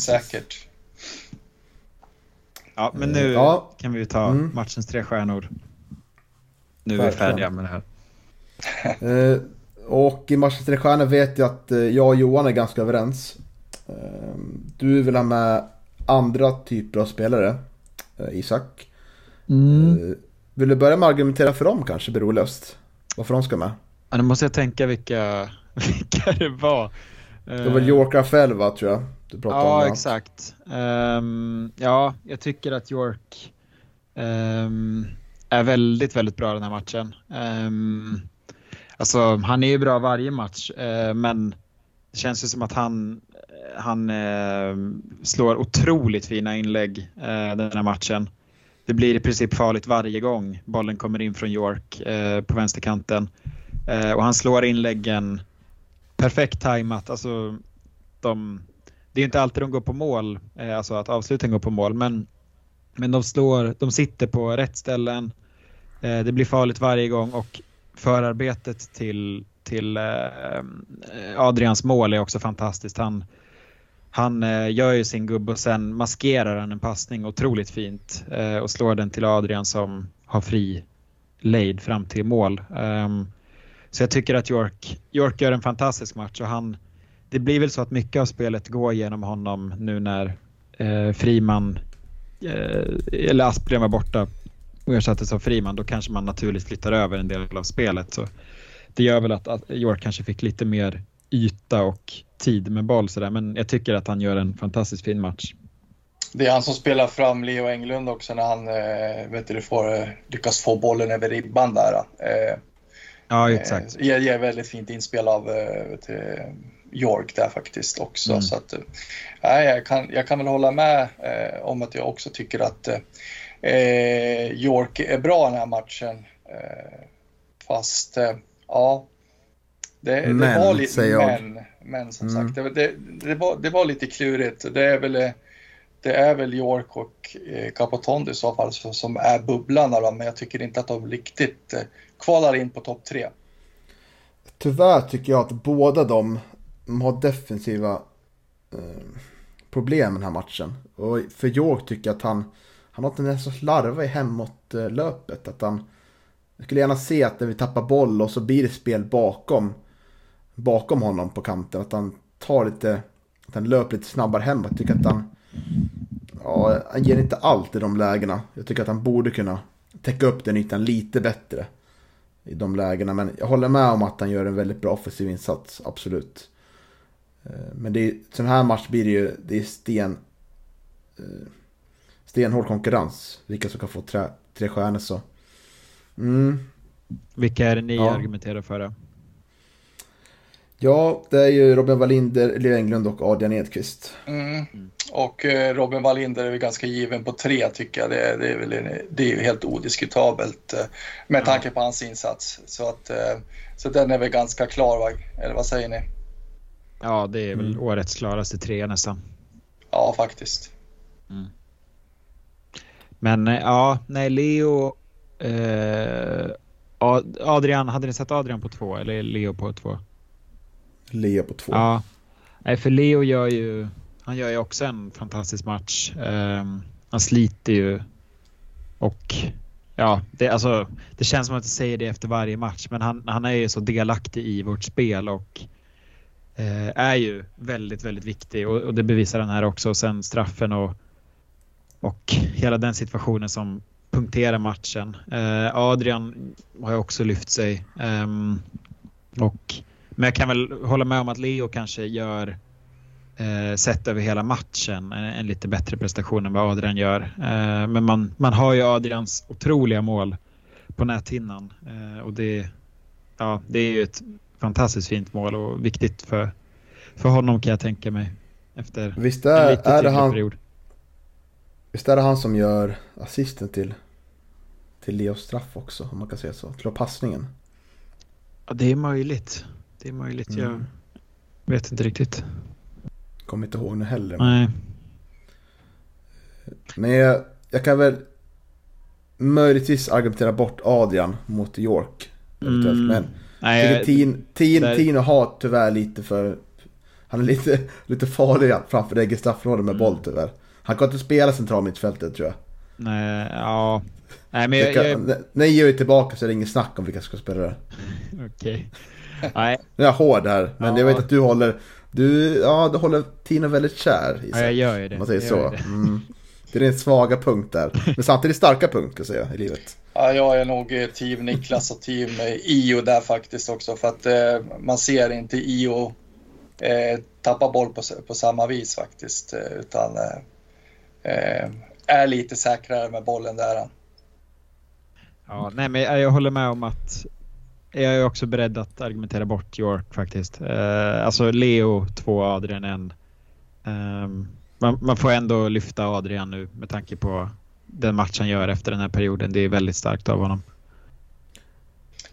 Säkert. Ja, men nu Ja. kan vi ju ta Mm. matchens tre stjärnor. Nu är vi färdiga med det här. Eh, och i matchen till stjärnor vet jag att eh, jag och Johan är ganska överens. Eh, du vill ha med andra typer av spelare, eh, Isak. Mm. Vill du börja med att argumentera för dem kanske, Berolöst? Varför de ska med? Ja, nu måste jag tänka vilka, vilka det var. Det var väl York Rafael va, tror jag? Du pratade om Ja, exakt. Ehm, ja, jag tycker att York ehm, är väldigt, väldigt bra den här matchen. Um, alltså, han är ju bra varje match, uh, men det känns ju som att han, han uh, slår otroligt fina inlägg uh, den här matchen. Det blir i princip farligt varje gång bollen kommer in från York på vänsterkanten. och han slår inläggen perfekt tajmat. Alltså, de, det är inte alltid de går på mål, eh, alltså att avsluten går på mål, men men de, slår, de sitter på rätt ställen. Eh, det blir farligt varje gång och förarbetet till, till eh, eh Adrians mål är också fantastiskt. Han, han eh, gör ju sin gubbe och sen maskerar han en passning otroligt fint eh, och slår den till Adrian som har fri lejd fram till mål. Ehm, så jag tycker att York, York gör en fantastisk match och han, det blir väl så att mycket av spelet går genom honom nu när Friman Eh, eller Asplund var borta och ersattes av Friman, då kanske man naturligt flyttar över en del av spelet. Så det gör väl att, att York kanske fick lite mer yta och tid med boll sådär. Men jag tycker att han gör en fantastiskt fin match. Det är han som spelar fram Leo Englund också när han eh, vet du, får, eh, lyckas få bollen över ribban där. Eh, ja, exakt. Eh, ger, ger väldigt fint inspel av eh, vet du, York där faktiskt också. Mm. Så att, äh, jag, kan, jag kan väl hålla med eh, om att jag också tycker att eh, York är bra den här matchen. Eh, fast, eh, ja. Det, det men, var lite, säger jag. Men, men som mm. sagt, det, det, det, var, det var lite klurigt. Det är väl, det är väl York och eh, Capotondi i så fall som är bubblarna, då, men jag tycker inte att de riktigt eh, kvalar in på topp tre. Tyvärr tycker jag att båda de de har defensiva eh, problem den här matchen. Och för York tycker jag att han, han har tendens att slarva i hemåt-löpet. Att han, jag skulle gärna se att när vi tappar boll och så blir det spel bakom, bakom honom på kanten. Att han tar lite, att han löper lite snabbare hemåt. Jag tycker att han, ja, han ger inte allt i de lägena. Jag tycker att han borde kunna täcka upp den ytan lite bättre i de lägena. Men jag håller med om att han gör en väldigt bra offensiv insats, absolut. Eh, men det är, sån här match blir det ju, det är sten, eh, stenhård konkurrens. Vilka som kan få tre, tre stjärnor så. Mm. Vilka är det ni ja. argumenterar för då? Ja, det är ju Robin Wallinder, Leo Englund och Adrian Edqvist. Mm. Och eh, Robin Wallinder är väl ganska given på tre tycker jag. Det, det är väl det är ju helt odiskutabelt med tanke på hans insats. Så, att, så den är väl ganska klar, eller vad säger ni? Ja, det är väl mm. årets klaraste trea nästan. Ja, faktiskt. Mm. Men eh, ja, nej, Leo... Eh, Adrian, hade ni sett Adrian på två eller Leo på två? Leo på två. Ja. Nej, för Leo gör ju... Han gör ju också en fantastisk match. Um, han sliter ju och ja, det, alltså, det känns som att jag säger det efter varje match, men han, han är ju så delaktig i vårt spel och Eh, Eh, är ju väldigt, väldigt viktig och, och, det bevisar den här också. Och sen straffen och, och hela den situationen som punkterar matchen. Eh, Adrian har ju också lyft sig. Ehm, och, men jag kan väl hålla med om att Leo kanske gör eh, sett över hela matchen en, en, lite bättre prestation än vad Adrian gör. Eh, men man, man har ju Adrians otroliga mål på näthinnan eh, och det, ja, det är ju ett fantastiskt fint mål och viktigt för, för honom kan jag tänka mig. Efter Visst är, en lite är det han, period. Visst är det han som gör assisten till, till Leos straff också, om man kan säga så. Till passningen. Ja, det är möjligt. Det är möjligt. Mm. Jag vet inte riktigt. Kommer inte ihåg nu heller. Nej. Men jag, jag kan väl möjligtvis argumentera bort Adrian mot York. Mm. Men Nej, Tin, Tin, där... Tino har tyvärr lite för... Han är lite, lite farlig framför eget straffområde med mm. boll tyvärr. Han kan inte spela centralmittfältet tror jag. Nej, ja. Nej, men jag, jag, jag... När Gio är tillbaka så är det inget snack om vilka som ska spela där. Okej. Okay. Nej. Nu är jag hård här, men ja. jag vet att du håller... Du, ja, du håller Tino väldigt kär i sig. Ja, jag gör ju det. Om man säger så. Det. Mm. det är din svaga punkt där. Men samtidigt starka punkt, ska jag säga, i livet. Ja, jag är nog eh, team Niklas och team eh, Io där faktiskt också för att eh, man ser inte Io eh, tappa boll på, på samma vis faktiskt eh, utan eh, är lite säkrare med bollen där. Ja, nej, men jag håller med om att jag är också beredd att argumentera bort York faktiskt. Eh, alltså Leo 2, Adrian 1. Eh, man, man, får ändå lyfta Adrian nu med tanke på den match han gör efter den här perioden. Det är väldigt starkt av honom.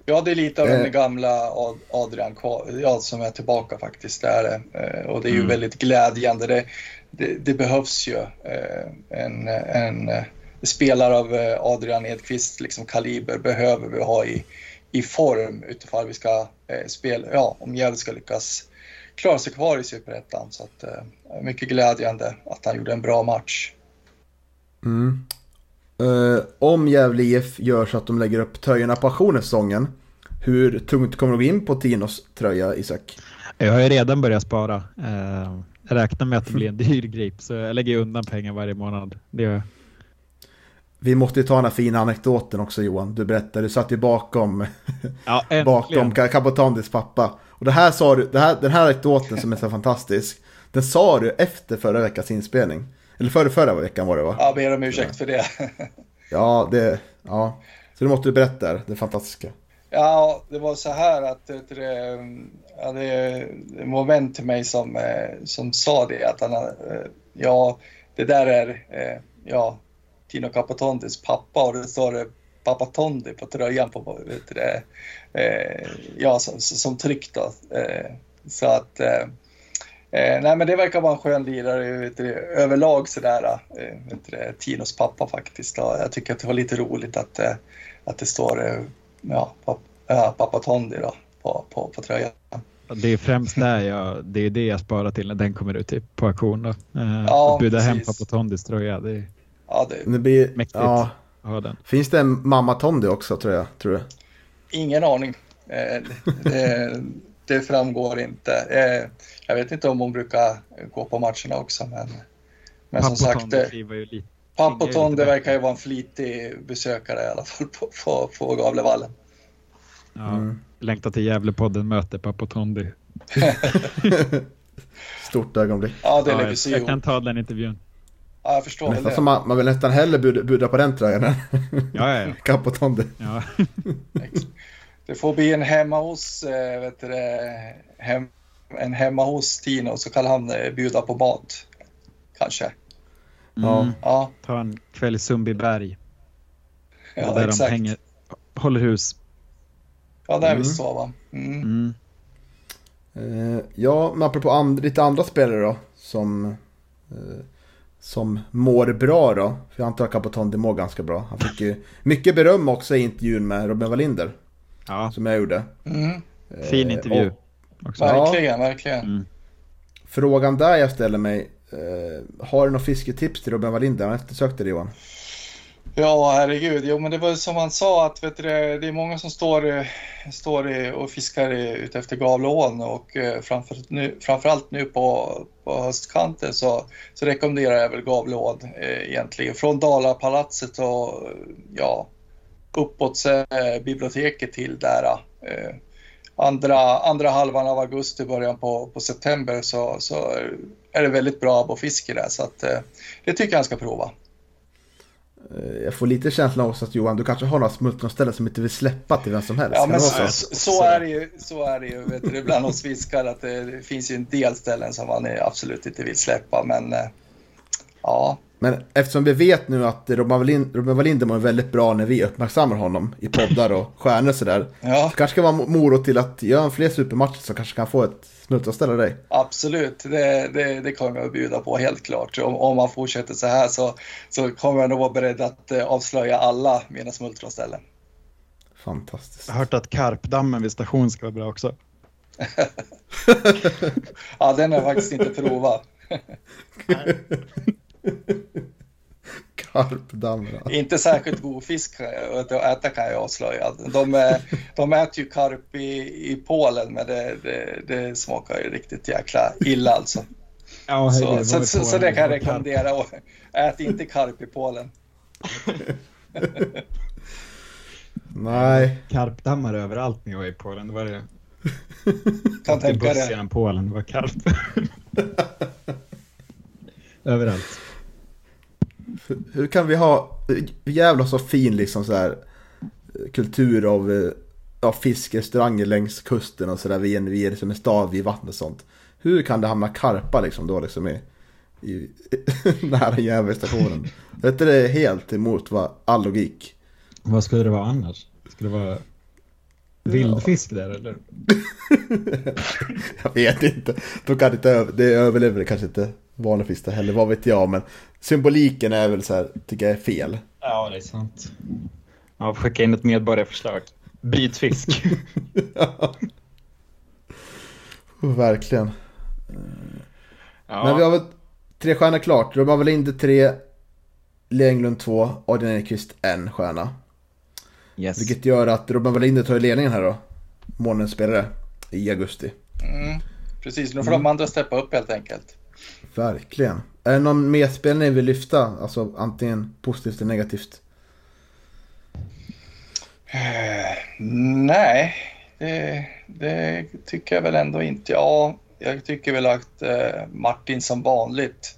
Ja, det är lite av den eh. gamla Adrian ja, som är tillbaka faktiskt. Där. Eh, och det är ju mm. väldigt glädjande. Det, det, det behövs ju eh, en, en spelare av Adrian Edqvist liksom kaliber behöver vi ha i, i form utifall vi ska spela, ja, om Gävle ska lyckas klara sig kvar i Superettan. Så att, mycket glädjande att han gjorde en bra match. Mm. Uh, om Gävle IF gör så att de lägger upp tröjorna på auktionen hur tungt kommer du gå in på Tinos tröja, Isak? Jag har ju redan börjat spara. Uh, jag räknar med att det blir en dyr grip, så jag lägger undan pengar varje månad. Det gör jag. Vi måste ju ta den här fina anekdoten också Johan. Du berättade, du satt ju bakom, ja, bakom Capotandis pappa. Och det här sa du, det här, den här anekdoten som är så fantastisk, den sa du efter förra veckans inspelning. Eller förra, förra veckan var det va? Ja, ber om ursäkt för det. ja, det, ja. Så det måste du berätta, det fantastiska. Ja, det var så här att det, ja, det var en vän till mig som, eh, som sa det att han, eh, ja, det där är, eh, ja, Tino Capotondis pappa och det står Pappa Tondi på tröjan på, vet du, ja, som, som tryck då. Så att Eh, nej men det verkar vara en skön lirare vet du, överlag sådär, eh, vet du, Tinos pappa faktiskt. Då. Jag tycker att det var lite roligt att, eh, att det står eh, ja, pappa, pappa Tondi då, på, på, på tröjan. Det är främst där jag, det är det jag sparar till när den kommer ut typ, på auktion. Då. Eh, ja, att buda hem pappa Tondis tröja. Det är ja, det, det blir, mäktigt ja. att ha den. Finns det en mamma Tondi också tror jag? Tror du? Ingen aning. Eh, det, det framgår inte. Eh, jag vet inte om hon brukar gå på matcherna också. Men, men som sagt, eh, Pappoton det verkar ju vara en flitig besökare i alla fall på, på, på Gavlevallen. Ja, mm. Längtar till Gävlepodden möter Pappotondi. Stort ögonblick. Ja, det ja, jag, jag kan ta den intervjun. Ja, jag förstår nästan som man, man vill nästan hellre buda på den tröjan än ja, ja, ja. Capotondi. Ja. det får bli en hemma hos, äh, vet du hem, en hemma hos Tino så kan han eh, bjuda på mat. Kanske. Mm. Ja. Ta en kväll i Sundbyberg. Ja, där exakt. de hänger, håller hus. Ja, det är mm. visst så va? Mm. Mm. Uh, ja, men apropå and lite andra spelare då. Som, uh, som mår bra då. För jag antar att Capotondi mår ganska bra. Han fick ju mycket beröm också i intervjun med Robin Wallinder. Ja. Som jag gjorde. Mm. Fin intervju. Och, också. Verkligen, ja. verkligen. Mm. Frågan där jag ställer mig. Eh, har du något fisketips till Robin Wallinder? Han eftersökte det Johan. Ja, herregud. Jo, men det var som han sa att vet du, det är många som står, står och fiskar ute efter Gavleån och eh, framför, nu, framförallt nu på, på höstkanten så, så rekommenderar jag väl Gavleån eh, egentligen. Från Dalapalatset och ja, uppåt eh, biblioteket till där. Eh, andra, andra halvan av augusti, början på, på september så, så är det väldigt bra abborrfiske där. Så att, eh, det tycker jag han ska prova. Eh, jag får lite känslan också att Johan, du kanske har några smultronställen som inte vill släppa till vem som helst. Ja, men så, så? så, är det ju, så är det ju vet du, bland oss fiskare att det finns ju en del ställen som man absolut inte vill släppa. Men eh, ja, men eftersom vi vet nu att Robin Wallinder mår väldigt bra när vi uppmärksammar honom i poddar och stjärnor och sådär. Ja. Så kanske ska vara morot till att göra fler supermatcher som kanske kan få ett smultronställe dig. Absolut, det, det, det kommer jag att bjuda på helt klart. Om, om man fortsätter så här så, så kommer jag nog vara beredd att eh, avslöja alla mina smultronställen. Fantastiskt. Jag har hört att Karpdammen vid station ska vara bra också. ja, den har jag faktiskt inte provat. Karpdammar. Inte särskilt god fisk att äta kan jag avslöja. De, de äter ju karp i, i Polen men det, det, det smakar ju riktigt jäkla illa alltså. Ja, så, hej, så, så, så, det kan jag rekommendera. Ät inte karp i Polen. Nej. Karpdammar överallt när jag är i Polen. Det var det. Kan tänka det. genom Polen, det var karp. överallt. Hur kan vi ha, jävla så fin liksom så här kultur av eh, ja, fiskrestauranger längs kusten och sådär. Vi, är- som en stad vid vattnet och sånt. Hur kan det hamna karpa liksom då liksom i, i nära järnvägsstationen? Vet du, det är helt emot vad, all logik. Vad skulle det vara annars? Skulle det vara vildfisk där eller? Jag vet inte. De kan inte över, det överlever kanske inte fisk där heller, vad vet jag. Men symboliken är väl så här, tycker jag är fel. Ja, det är sant. Ja, skicka in ett medborgarförslag. Brytfisk. Verkligen. ja. Men vi har väl tre stjärnor klart. Robban Wallinder tre, Lenglund två, Adrian Ekqvist en stjärna. yes. Vilket gör att Robban Wallinder tar ledningen här då. Månadens spelare i augusti. Mm. Precis, nu får de andra steppa upp helt enkelt. Verkligen. Är det någon mer spelare ni vill lyfta? Alltså antingen positivt eller negativt? Uh, nej, det, det tycker jag väl ändå inte. Ja, jag tycker väl att uh, Martin som vanligt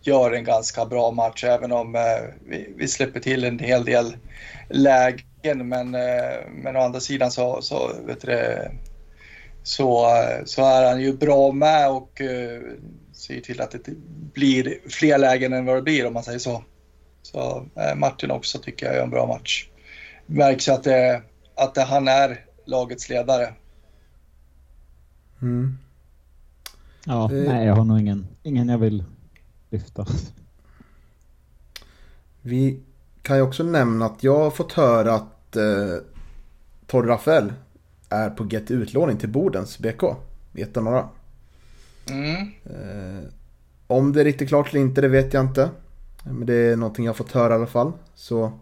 gör en ganska bra match även om uh, vi, vi släpper till en hel del lägen. Men, men å andra sidan så, så, vet du, så, så är han ju bra med och ser till att det blir fler lägen än vad det blir om man säger så. Så eh, Martin också tycker jag gör en bra match märks ju att, det, att det, han är lagets ledare. Mm. Ja, Eh. nej, jag har nog ingen, ingen jag vill lyfta. Vi kan ju också nämna att jag har fått höra att eh, Torre Rafael är på G till utlåning till Bodens BK. i ettan norra. Mm. Eh, om det är riktigt klart eller inte, det vet jag inte. Men det är någonting jag har fått höra i alla fall. Så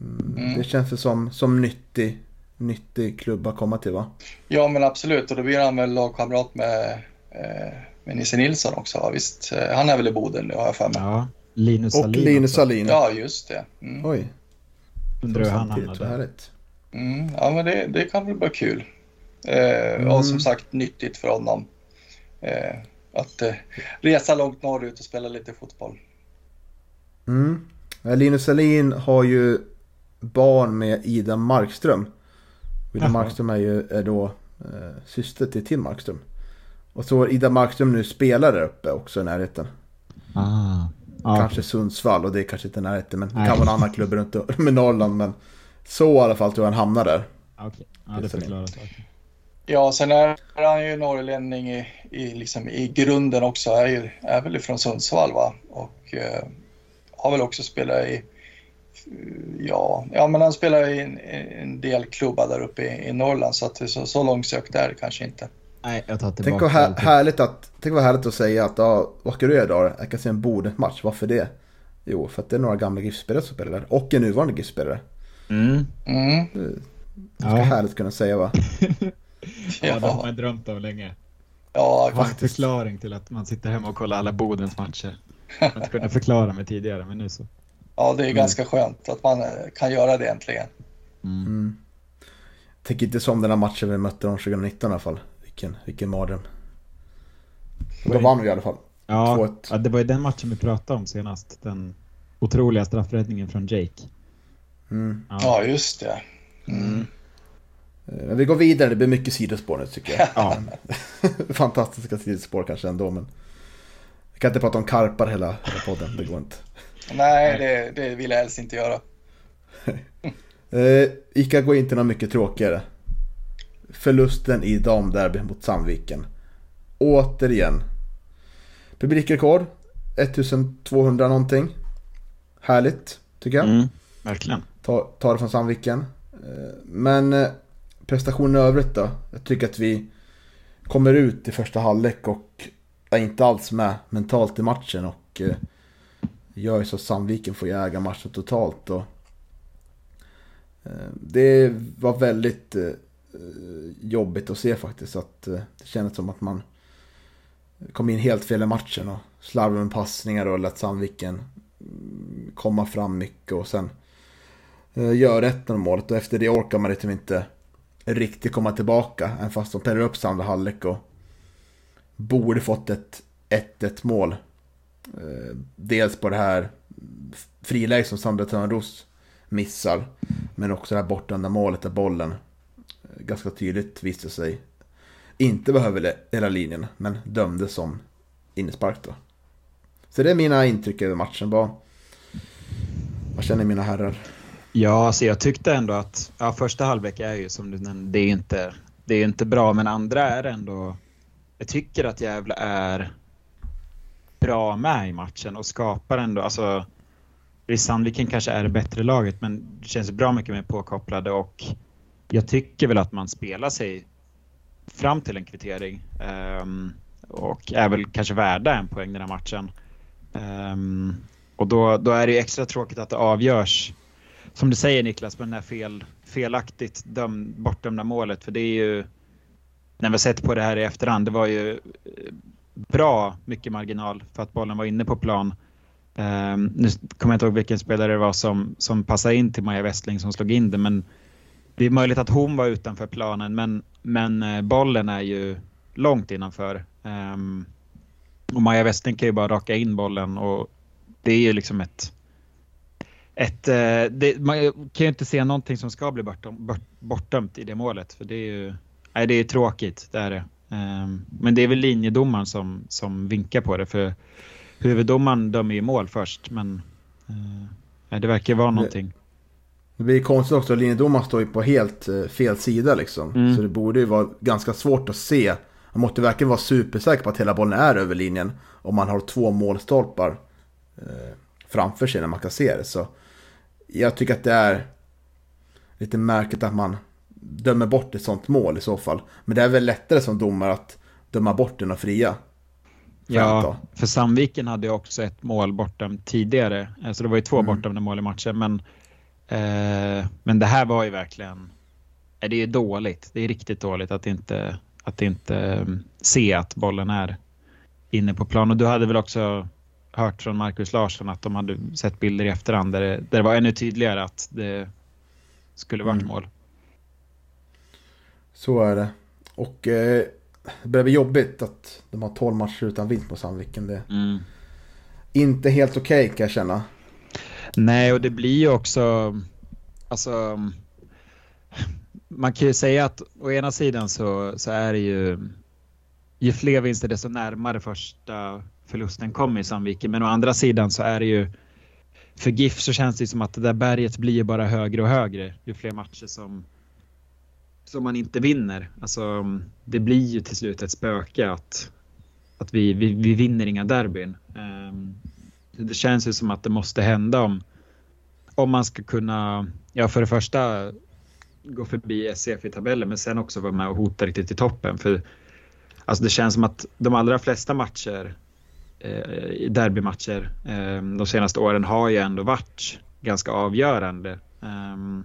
mm, Mm. det känns det som, som nyttig, nyttig klubb att komma till va? Ja men absolut och då blir han väl lagkamrat med, eh, med Nisse Nilsson också. va? Visst, eh, han är väl i Boden nu har jag för mig. Ja, Linus Och Sahlin Linus. Sahlin. Ja just det. Mm. Oj, Undrar hur han hamnade härligt. Mm. Ja men det, det kan väl vara kul. Eh, Mm. Och som sagt nyttigt för honom. Eh, att eh, resa långt norrut och spela lite fotboll. Mm. Eh, Linus Sahlin har ju barn med Ida Markström. Ida Jaha. Markström är ju är då eh, syster till Tim Markström. Och så Ida Markström nu spelar där uppe också i närheten. Ah. Ja, Kanske Sundsvall och det är kanske inte närheten men det kan vara en annan klubb runt med Norrland. Men så i alla fall tror jag han hamnar där. okej. Ja, det förklarar saken. Ja, sen är han ju norrlänning i, i, liksom, i grunden också. Är, ju, är väl från Sundsvall va? Och eh, har väl också spelat i... Ja, ja men han spelar i en, en del klubbar där uppe i, i Norrland så att det är så, så långsökt är det kanske inte. Nej, jag tar Tänk tillbaka vad, här, härligt att, tänk vad härligt att säga att ja, vad ska du göra idag? Jag kan se en Bodens-match. Varför det? Jo, för att det är några gamla GIF-spelare som spelar där. Och en nuvarande GIF-spelare. Mm. Mm. Ganska Ja. härligt kunna säga va? Ja, det har Ja, man drömt om länge. ja, Det var en förklaring till att man sitter hemma och kollar alla Bodens matcher. Jag inte kunde förklara mig tidigare, men nu så. ja, det är ganska skönt att man eh, kan göra det äntligen. Mm. Mm. Tänk inte som den här matchen vi mötte dem 2019 i alla fall. Vilken, vilken mardröm. Då vann vi i alla fall. Ja, 2-1. ja, det var ju den matchen vi pratade om senast. Den otroliga straffräddningen från Jake. Mm. Ja. Ja, just det. Mm. Eh, Men vi går vidare, det blir mycket sidospår nu tycker jag. Ja. Fantastiska sidospår kanske ändå men... Vi kan inte prata om karpar hela, hela podden, det går inte. Nej, det, det vill jag helst inte göra. Eh, Ica går inte något mycket tråkigare. Förlusten i damderby mot Sandviken. Återigen. Publikrekord. 1200 någonting. Härligt, tycker jag. Mm, verkligen. Ta, ta det från Sandviken. Eh, Men eh, prestationen i övrigt då? Jag tycker att vi kommer ut i första halvlek och är inte alls med mentalt i matchen och eh, gör ju så att Sandviken får äga matchen totalt. Och, eh, det var väldigt eh, jobbigt att se faktiskt. Att eh, det kändes som att man kom in helt fel i matchen och slarvade med passningar och lät Sandviken mm, komma fram mycket och sen eh, gör 1-0 målet och efter det orkar man liksom inte riktigt komma tillbaka. Även fast de pärrar upp sig andra halvlek och borde fått ett 1-1 mål. Eh, dels på det här friläge som Sandra Törnros missar. Men också det här bortdömda målet där bollen eh, ganska tydligt visade sig inte behöver hela linjen, men dömdes som innespark då. Så det är mina intryck över matchen. Vad, vad känner mina herrar? Ja, alltså jag tyckte ändå att ja, första halvlek är ju som du nämnde, det är inte, det är inte bra, men andra är ändå... Jag tycker att Gävle är bra med i matchen och skapar ändå, alltså Sandviken kanske är det bättre laget men det känns bra mycket mer påkopplade och jag tycker väl att man spelar sig fram till en kvittering um, och är väl kanske värda en poäng den här matchen. Um, och då, då är det ju extra tråkigt att det avgörs, som du säger Niklas, på det här fel, felaktigt döm, bortdömda målet. För det är ju, när vi har sett på det här i efterhand, det var ju eh, bra mycket marginal för att bollen var inne på plan. Um, nu kommer jag inte ihåg vilken spelare det var som, som passade in till Maja Westling som slog in det, men det är möjligt att hon var utanför planen, men, men uh, bollen är ju långt innanför. Um, och Maja Westling kan ju bara raka in bollen och det är ju liksom ett ett uh, det, man kan ju inte se någonting som ska bli bortom, bort, bortdömt i det målet, för det är ju nej, det är tråkigt, det är det. Um, men det är väl linjedomaren som, som vinkar på det, för huvuddomaren dömer ju mål först, men uh, det verkar vara någonting. Det blir konstigt också, linjedomaren står ju på helt uh, fel sida liksom. Mm. Så det borde ju vara ganska svårt att se. Man måste verkligen vara supersäker på att hela bollen är över linjen. Om man har två målstolpar framför sig när man kan se det. Så jag tycker att det är lite märkligt att man dömer bort ett sånt mål i så fall. Men det är väl lättare som domare att döma bort än att fria. Ja, för Sandviken hade ju också ett mål bortdömt tidigare. Så alltså det var ju två mm. bortdömda mål i matchen. Men, eh, men det här var ju verkligen... Eh, det är dåligt. Det är riktigt dåligt att inte, att inte um, se att bollen är inne på plan. Och du hade väl också hört från Marcus Larsson att de hade sett bilder i efterhand där det, där det var ännu tydligare att det skulle varit mm. mål. Så är det. Och eh, det börjar bli jobbigt att de har 12 matcher utan vinst på Sandviken. Det är mm. inte helt okej okay, kan jag känna. Nej, och det blir ju också... Alltså... Man kan ju säga att å ena sidan så, så är det ju... Ju fler vinster desto närmare första förlusten kommer i Sandviken. Men å andra sidan så är det ju... För GIF så känns det som att det där berget blir bara högre och högre ju fler matcher som som man inte vinner. Alltså, det blir ju till slut ett spöke att, att vi, vi, vi vinner inga derbyn. Um, det känns ju som att det måste hända om, om man ska kunna, ja för det första gå förbi SCF i tabellen men sen också vara med och hota riktigt i toppen. För alltså det känns som att de allra flesta matcher, eh, derbymatcher eh, de senaste åren har ju ändå varit ganska avgörande. Um,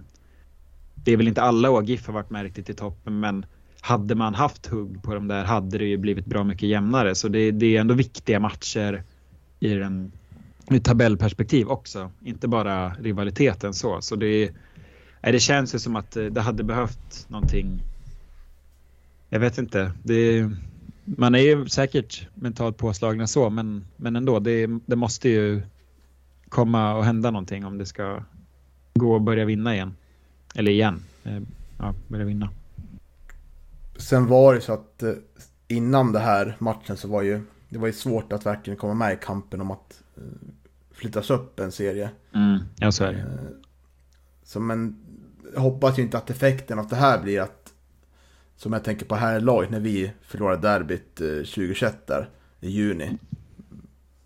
det är väl inte alla år GIF har varit med riktigt i toppen men hade man haft hugg på de där hade det ju blivit bra mycket jämnare. Så det, det är ändå viktiga matcher i den ur tabellperspektiv också. Inte bara rivaliteten så. Så det, eh, det känns ju som att eh, det hade behövt någonting. Jag vet inte. Det, man är ju säkert mentalt påslagna så men, men ändå. Det, det måste ju komma och hända någonting om det ska gå och börja vinna igen. Eller igen. Eh, ja, börja vinna. Sen var det så att eh, innan det här matchen så var ju det var ju svårt att verkligen komma med i kampen om att eh, flyttas upp en serie. Mm, ja, så är det. Så men jag hoppas ju inte att effekten av det här blir att som jag tänker på här i laget när vi förlorade derbyt 2021 där i juni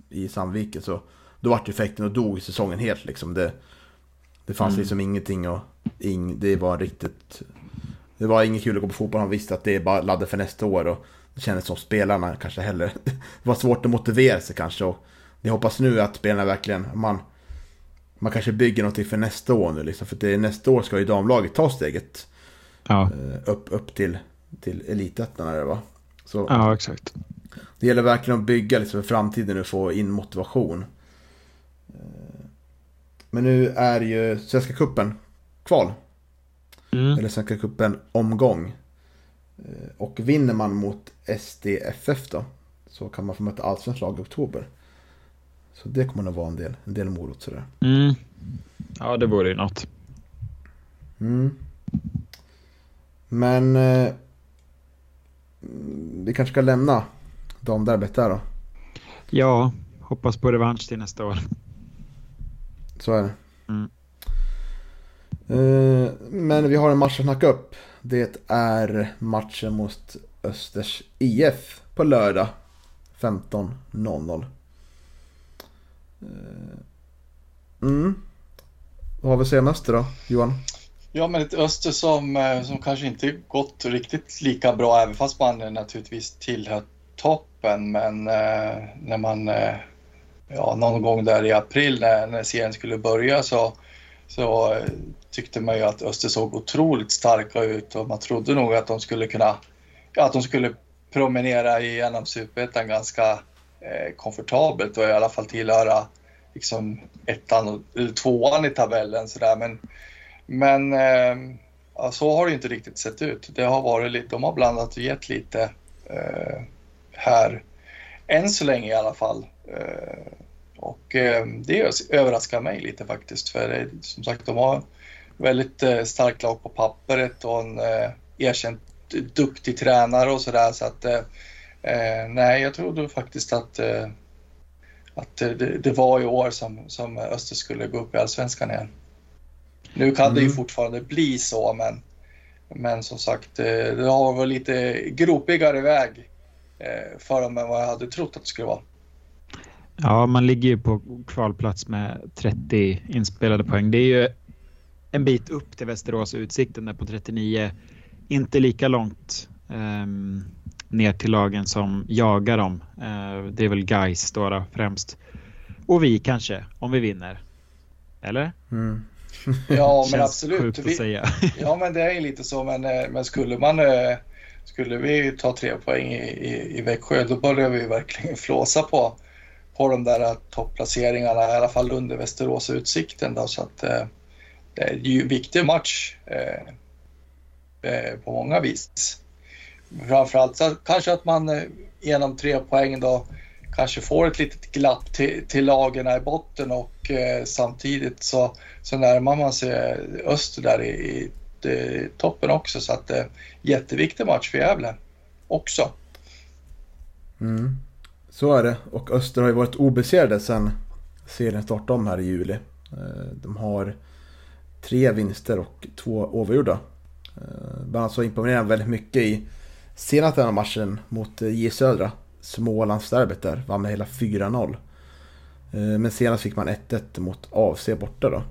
i Sandviken så då vart effekten och dog säsongen helt liksom. Det, det fanns mm. liksom ingenting och ing, det var riktigt... Det var inget kul att gå på fotboll. Han visste att det är bara laddat för nästa år och det kändes som spelarna kanske heller... Det var svårt att motivera sig kanske och jag hoppas nu att spelarna verkligen... Man, man kanske bygger någonting för nästa år nu liksom. För det, nästa år ska ju damlaget ta steget ja. Eh, upp, upp till, till elitettan är det va? Så, ja, exakt. Det gäller verkligen att bygga liksom för framtiden nu, få in motivation. Men nu är ju Svenska Kuppen kval. Mm. Eller Svenska Cupen omgång. Eh, och vinner man mot SDFF då. Så kan man få möta allsvenskt lag i oktober. Så det kommer nog vara en del, en del morot sådär. Mm. Ja, det vore ju något. Mm. Men eh, vi kanske ska lämna damderbyt där då. Ja, hoppas på revansch till nästa år. Så är det. Mm. Eh, men vi har en match att snacka upp. Det är matchen mot Östers IF på lördag 15.00. Eh, Mm. Vad har vi att säga då, Johan? Ja, men ett Öster som, eh, som kanske inte gått riktigt lika bra, även fast man naturligtvis tillhör toppen. Men eh, när man, eh, ja, någon gång där i april när, när serien skulle börja så, så eh, tyckte man ju att Öster såg otroligt starka ut och man trodde nog att de skulle kunna, ja, att de skulle promenera igenom Superettan ganska eh, komfortabelt och i alla fall tillhöra liksom ettan och, eller tvåan i tabellen sådär. Men, men eh, ja, så har det inte riktigt sett ut. Det har varit lite, de har blandat och gett lite eh, här. Än så länge i alla fall. Eh, och eh, det överraskar mig lite faktiskt. För det, som sagt, de har väldigt eh, starkt lag på pappret och en eh, erkänt duktig tränare och sådär. Så att eh, eh nej, jag trodde faktiskt att eh, att det, det, var i år som, som Öster skulle gå upp i Allsvenskan igen. Nu kan mm. det ju mm. fortfarande bli så, men, men som sagt, eh, det har varit lite gropigare väg eh, för dem än vad jag hade trott att det skulle vara. Ja, man ligger ju på kvalplats med 30 inspelade poäng. Det är ju en bit upp till Västerås Utsikten där på 39. Inte lika långt um, ner till lagen som jagar dem. Uh, det är väl guys då, då främst. Och vi kanske, om vi vinner. Eller? Mm. Ja, men absolut. Vi, säga. ja, men det är lite så. Men, eh, men skulle man eh, skulle vi ta tre poäng i, i, i Växjö, då börjar vi verkligen flåsa på, på de där topplaceringarna, i alla fall under Västerås Utsikten. Då, så att, det är ju en viktig match eh, på många vis framförallt så kanske att man eh, genom tre poäng då kanske får ett litet glapp till, till lagen i botten och eh, samtidigt så, så närmar man sig Öster där i, i, i toppen också så att eh, jätteviktig match för Gävle också. Mm. Så är det och Öster har ju varit obesegrade sedan serien startade om här i juli. Eh, de har tre vinster och två oavgjorda. Eh, bland annat så imponerar väldigt mycket i senaste den matchen mot eh, J Södra, Smålandsderbyt där, vann med hela 4-0. Eh, men senast fick man 1-1 mot AFC borta då.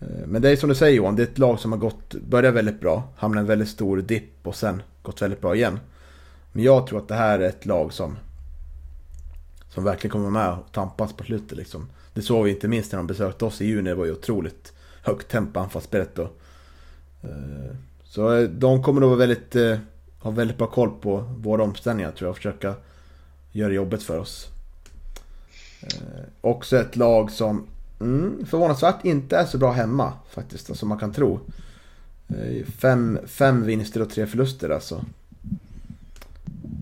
Eh, men det är som du säger Johan, det är ett lag som har gått, börjat väldigt bra, hamnat en väldigt stor dipp och sen gått väldigt bra igen. Men jag tror att det här är ett lag som som verkligen kommer med och tampas på slutet liksom. Det såg vi inte minst när de besökte oss i juni, det var ju otroligt högt tempo anfallsspelet då. Eh, så de kommer nog vara väldigt Ha väldigt bra koll på våra omställningar tror jag och försöka göra jobbet för oss. Eh, också ett lag som mm, förvånansvärt inte är så bra hemma faktiskt, som man kan tro. Eh, fem, fem vinster och tre förluster alltså.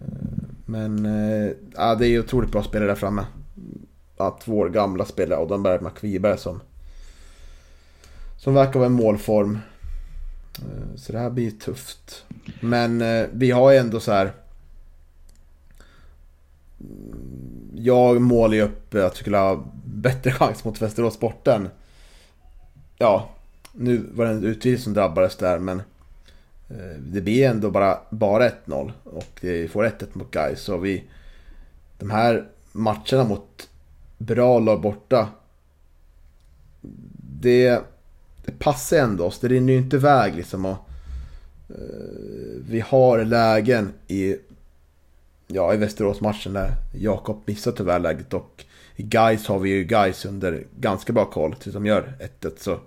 Eh, men eh, ja, det är otroligt bra spelare där framme. Att vår gamla spelare Adam Bergmark Wiberg som som verkar vara i målform. Eh, så det här blir tufft. Men eh, vi har ju ändå så här. Jag målar ju upp att vi skulle ha bättre chans mot Västerås Sporten. Ja, nu var det en utvisning som drabbades där men eh, det blir ändå bara, bara 1-0 och vi får 1-1 mot Gais så vi De här matcherna mot bra lag borta Det det passar ändå oss. Det rinner ju inte iväg liksom. Och, eh, vi har lägen i, ja, i Västerås-matchen där Jakob missar tyvärr läget. Och i Guys har vi ju Guys under ganska bra koll tills de gör 1-1. Så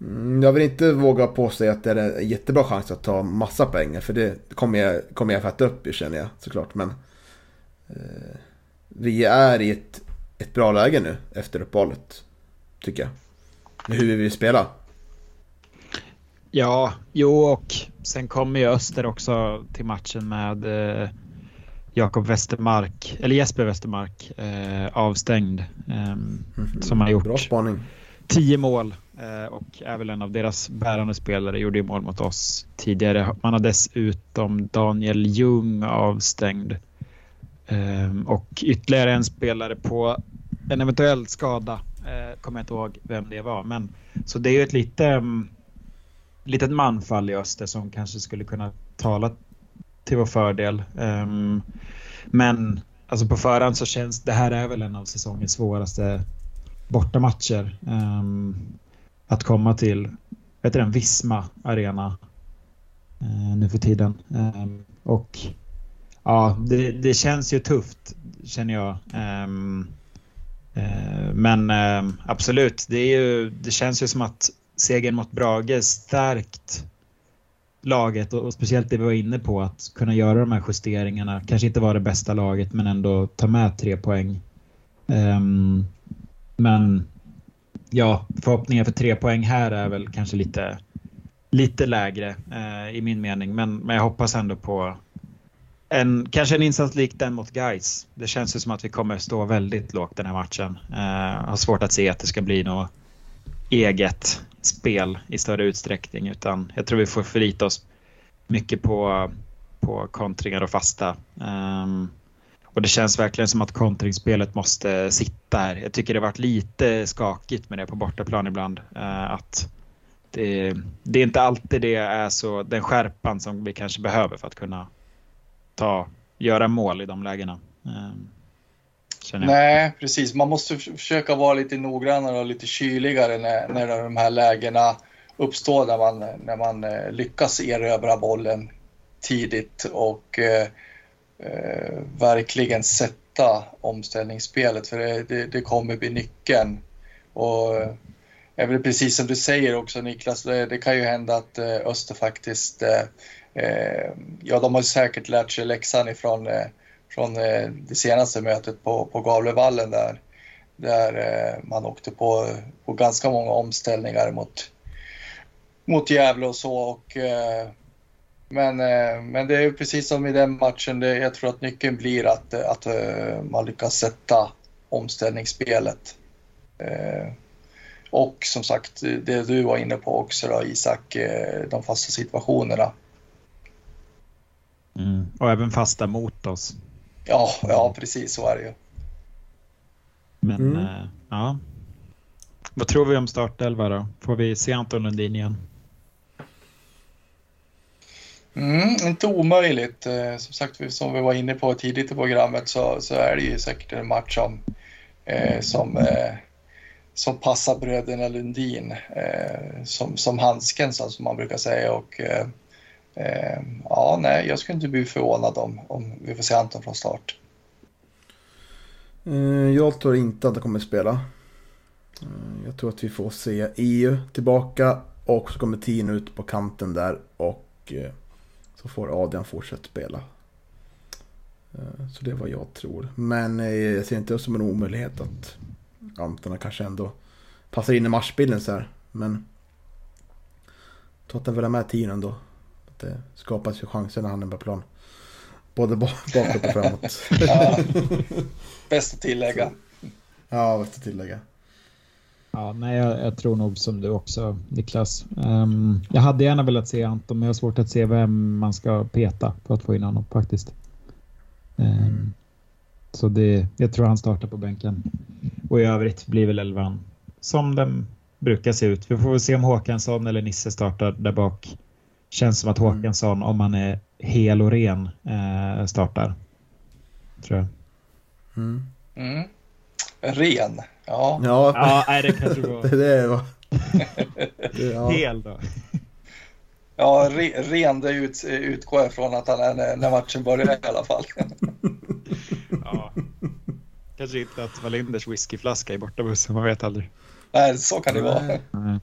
mm, jag vill inte våga påstå att det är en jättebra chans att ta massa pengar. För det kommer jag, kommer jag fatta upp i känner jag såklart. Men eh, vi är i ett, ett bra läge nu efter uppehållet. Tycker jag hur vi vill spela. Ja, jo och sen kommer ju Öster också till matchen med eh, Jakob Westermark, eller Jesper Westermark, eh, avstängd. Eh, mm, som har gjort Bra spaning. tio mål eh, och är väl en av deras bärande spelare. Gjorde ju mål mot oss tidigare. Man har dessutom Daniel Ljung avstängd. Ehm, och ytterligare en spelare på en eventuell skada. Eh, kommer jag inte ihåg vem det var. Men, så det är ju ett lite, um, litet manfall i öster som kanske skulle kunna tala till vår fördel. Um, men alltså på förhand så känns det här är väl en av säsongens svåraste bortamatcher. Um, att komma till, vet du den, Visma Arena uh, nu för tiden. Um, och ja, det, det, känns ju tufft känner jag. Um, uh, men absolut, det, är ju, det känns ju som att segern mot Brage stärkt laget och, och, speciellt det vi var inne på att kunna göra de här justeringarna. Kanske inte vara det bästa laget men ändå ta med tre poäng. Um, men ja, förhoppningen för tre poäng här är väl kanske lite, lite lägre uh, i min mening. Men, men jag hoppas ändå på en, kanske en insats lik den mot Guys. Det känns ju som att vi kommer stå väldigt lågt den här matchen. Uh, har svårt att se att det ska bli något eget spel i större utsträckning utan jag tror vi får förlita oss mycket på, på kontringar och fasta. Um, och det känns verkligen som att kontringsspelet måste sitta här. Jag tycker det varit lite skakigt med det på bortaplan ibland. Uh, att det, det, är inte alltid det är så, den skärpan som vi kanske behöver för att kunna ta, göra mål i de lägena. Um, Nej, precis. Man måste försöka vara lite noggrannare och lite kyligare när, när de här lägena uppstår när man, när man eh, lyckas erövra bollen tidigt och eh, eh, verkligen sätta omställningsspelet för det, det, det, kommer bli nyckeln. Och eh, är väl precis som du säger också Niklas, det, det kan ju hända att eh, Öster faktiskt, eh, eh ja de har säkert lärt sig läxan ifrån från eh, det senaste mötet på, på Gavlevallen där, där eh, man åkte på, på ganska många omställningar mot, mot Gävle och så. Och, eh, men, men det är precis som i den matchen, det, jag tror att nyckeln blir att, att man lyckas sätta omställningsspelet. Och som sagt, det du var inne på också då, Isak, de fasta situationerna. Mm. Och även fasta mot oss. Ja, ja precis så är det ju. Men mm. äh, ja. Vad tror vi om startelva då? Får vi se Anton Lundin igen? Mm, inte omöjligt. Eh, som sagt, som vi var inne på tidigt i programmet så, så är det ju säkert en match som, eh, som, eh, som passar bröderna Lundin eh, som, som handsken som man brukar säga. Och, eh, ja, nej, jag skulle inte bli förvånad om, om vi får se Anton från start. Eh, jag tror inte att han kommer spela. Eh, jag tror att vi får se EU tillbaka och så kommer Tino ut på kanten där och eh, så får Adrian fortsätta spela. Ehm, så det är vad jag tror. Men eh, jag ser inte det som en omöjlighet att Anton kanske ändå passar in i matchbilden så här. Men jag tror att han vill ha med Tino ändå det skapas ju chanser när han är på plan. Både bakåt och framåt. ja. Bäst att tillägga. Ja, bäst att tillägga. Ja, nej, jag, jag, tror nog som du också Niklas. Um, jag hade gärna velat se Anton, men jag har svårt att se vem man ska peta för att få in honom faktiskt. Um, så det, jag tror han startar på bänken. Och i övrigt blir väl elvan som den brukar se ut. Vi får väl se om Håkansson eller Nisse startar där bak. Känns som att mm. Håkansson, om han är hel och ren, eh, startar. Tror jag. Mm. Mm. Ren? Ja. Ja, ja nej, det kanske var. det var... ja. Hel då. Ja, re, ren det ut, utgår jag från att han är när, när matchen börjar i alla fall. ja. Kanske inte att Walinders whiskyflaska i bortabussen, man vet aldrig. Nej, så kan det vara. Nej.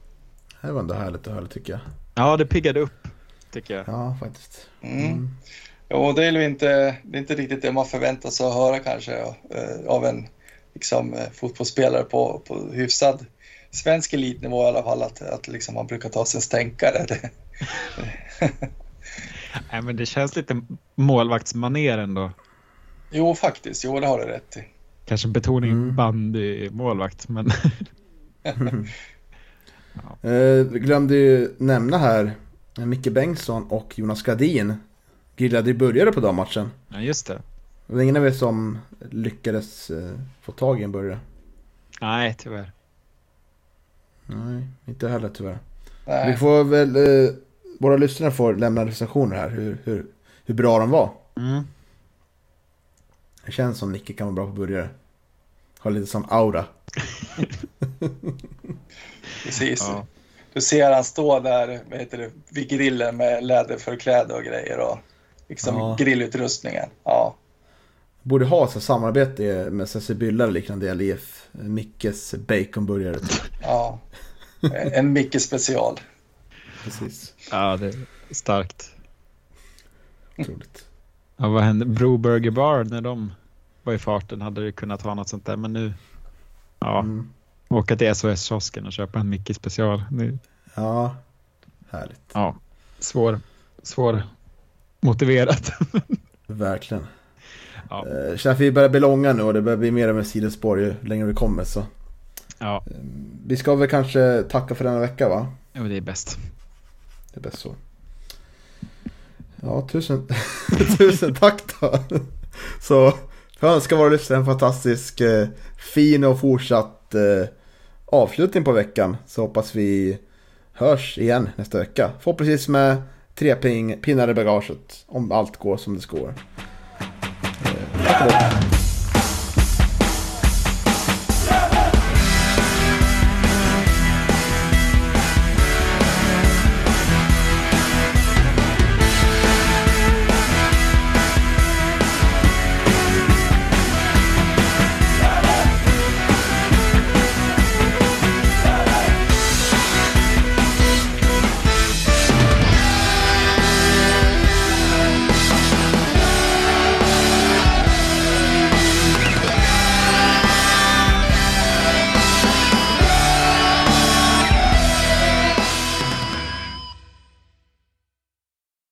Det var ändå härligt att höra tycker jag. Ja, det piggade upp tycker jag. Ja, faktiskt. Mm. Mm. Jo, det är ju inte, det är inte riktigt det man förväntar sig att höra kanske eh, av en liksom, eh, fotbollsspelare på, på hyfsad svensk elitnivå i alla fall, att, att liksom man brukar ta sig en stänkare. Nej, men det känns lite målvaktsmaner ändå. Jo, faktiskt. Jo, det har du rätt i. Kanske betoning mm. bandy målvakt, men... Ja. Eh, glömde ju nämna här Micke Bengtsson och Jonas Gradin grillade i burgare på dammatchen. Ja, just det. Det var ingen av er som lyckades eh, få tag i en burgare? Nej, tyvärr. Nej, inte heller tyvärr. Nej. Vi får väl, eh, våra lyssnare får lämna recensioner här, hur, hur, hur bra de var. Mm. Det känns som Nicke kan vara bra på burgare. Har lite sån aura. Precis. Ja. Du ser han stå där vad heter det, vid grillen med läderförkläde och grejer och liksom Ja. grillutrustningen. Ja, Borde ha så samarbete med Ceci Byllar och liknande i LIF. Mickes baconburgare. ja. En Micke special. Precis. ja, det är starkt. Otroligt. Ja, vad hände? Bro Burger Bar, när de var i farten hade det kunnat ha något sånt där, men nu... Ja, Mm. Åka till SOS-kiosken och köpa en Mickey special. Nu, Ja, härligt. ja, svår, svår motiverat. Verkligen. Ja. Eh, Känner att vi börjar bli långa nu och det börjar bli mer och mer sidospår ju längre vi kommer. Så. ja, Vi ska väl kanske tacka för denna vecka va? jo, det är bäst. Det är bäst så. Ja, tusen, tusen tack då. Så jag önskar våra lyssnare en fantastisk eh, fin och fortsatt eh, avslutning på veckan. Så hoppas vi hörs igen nästa vecka. Förhoppningsvis med tre ping, pinnar i bagaget. Om allt går som det ska. Eh, tack och.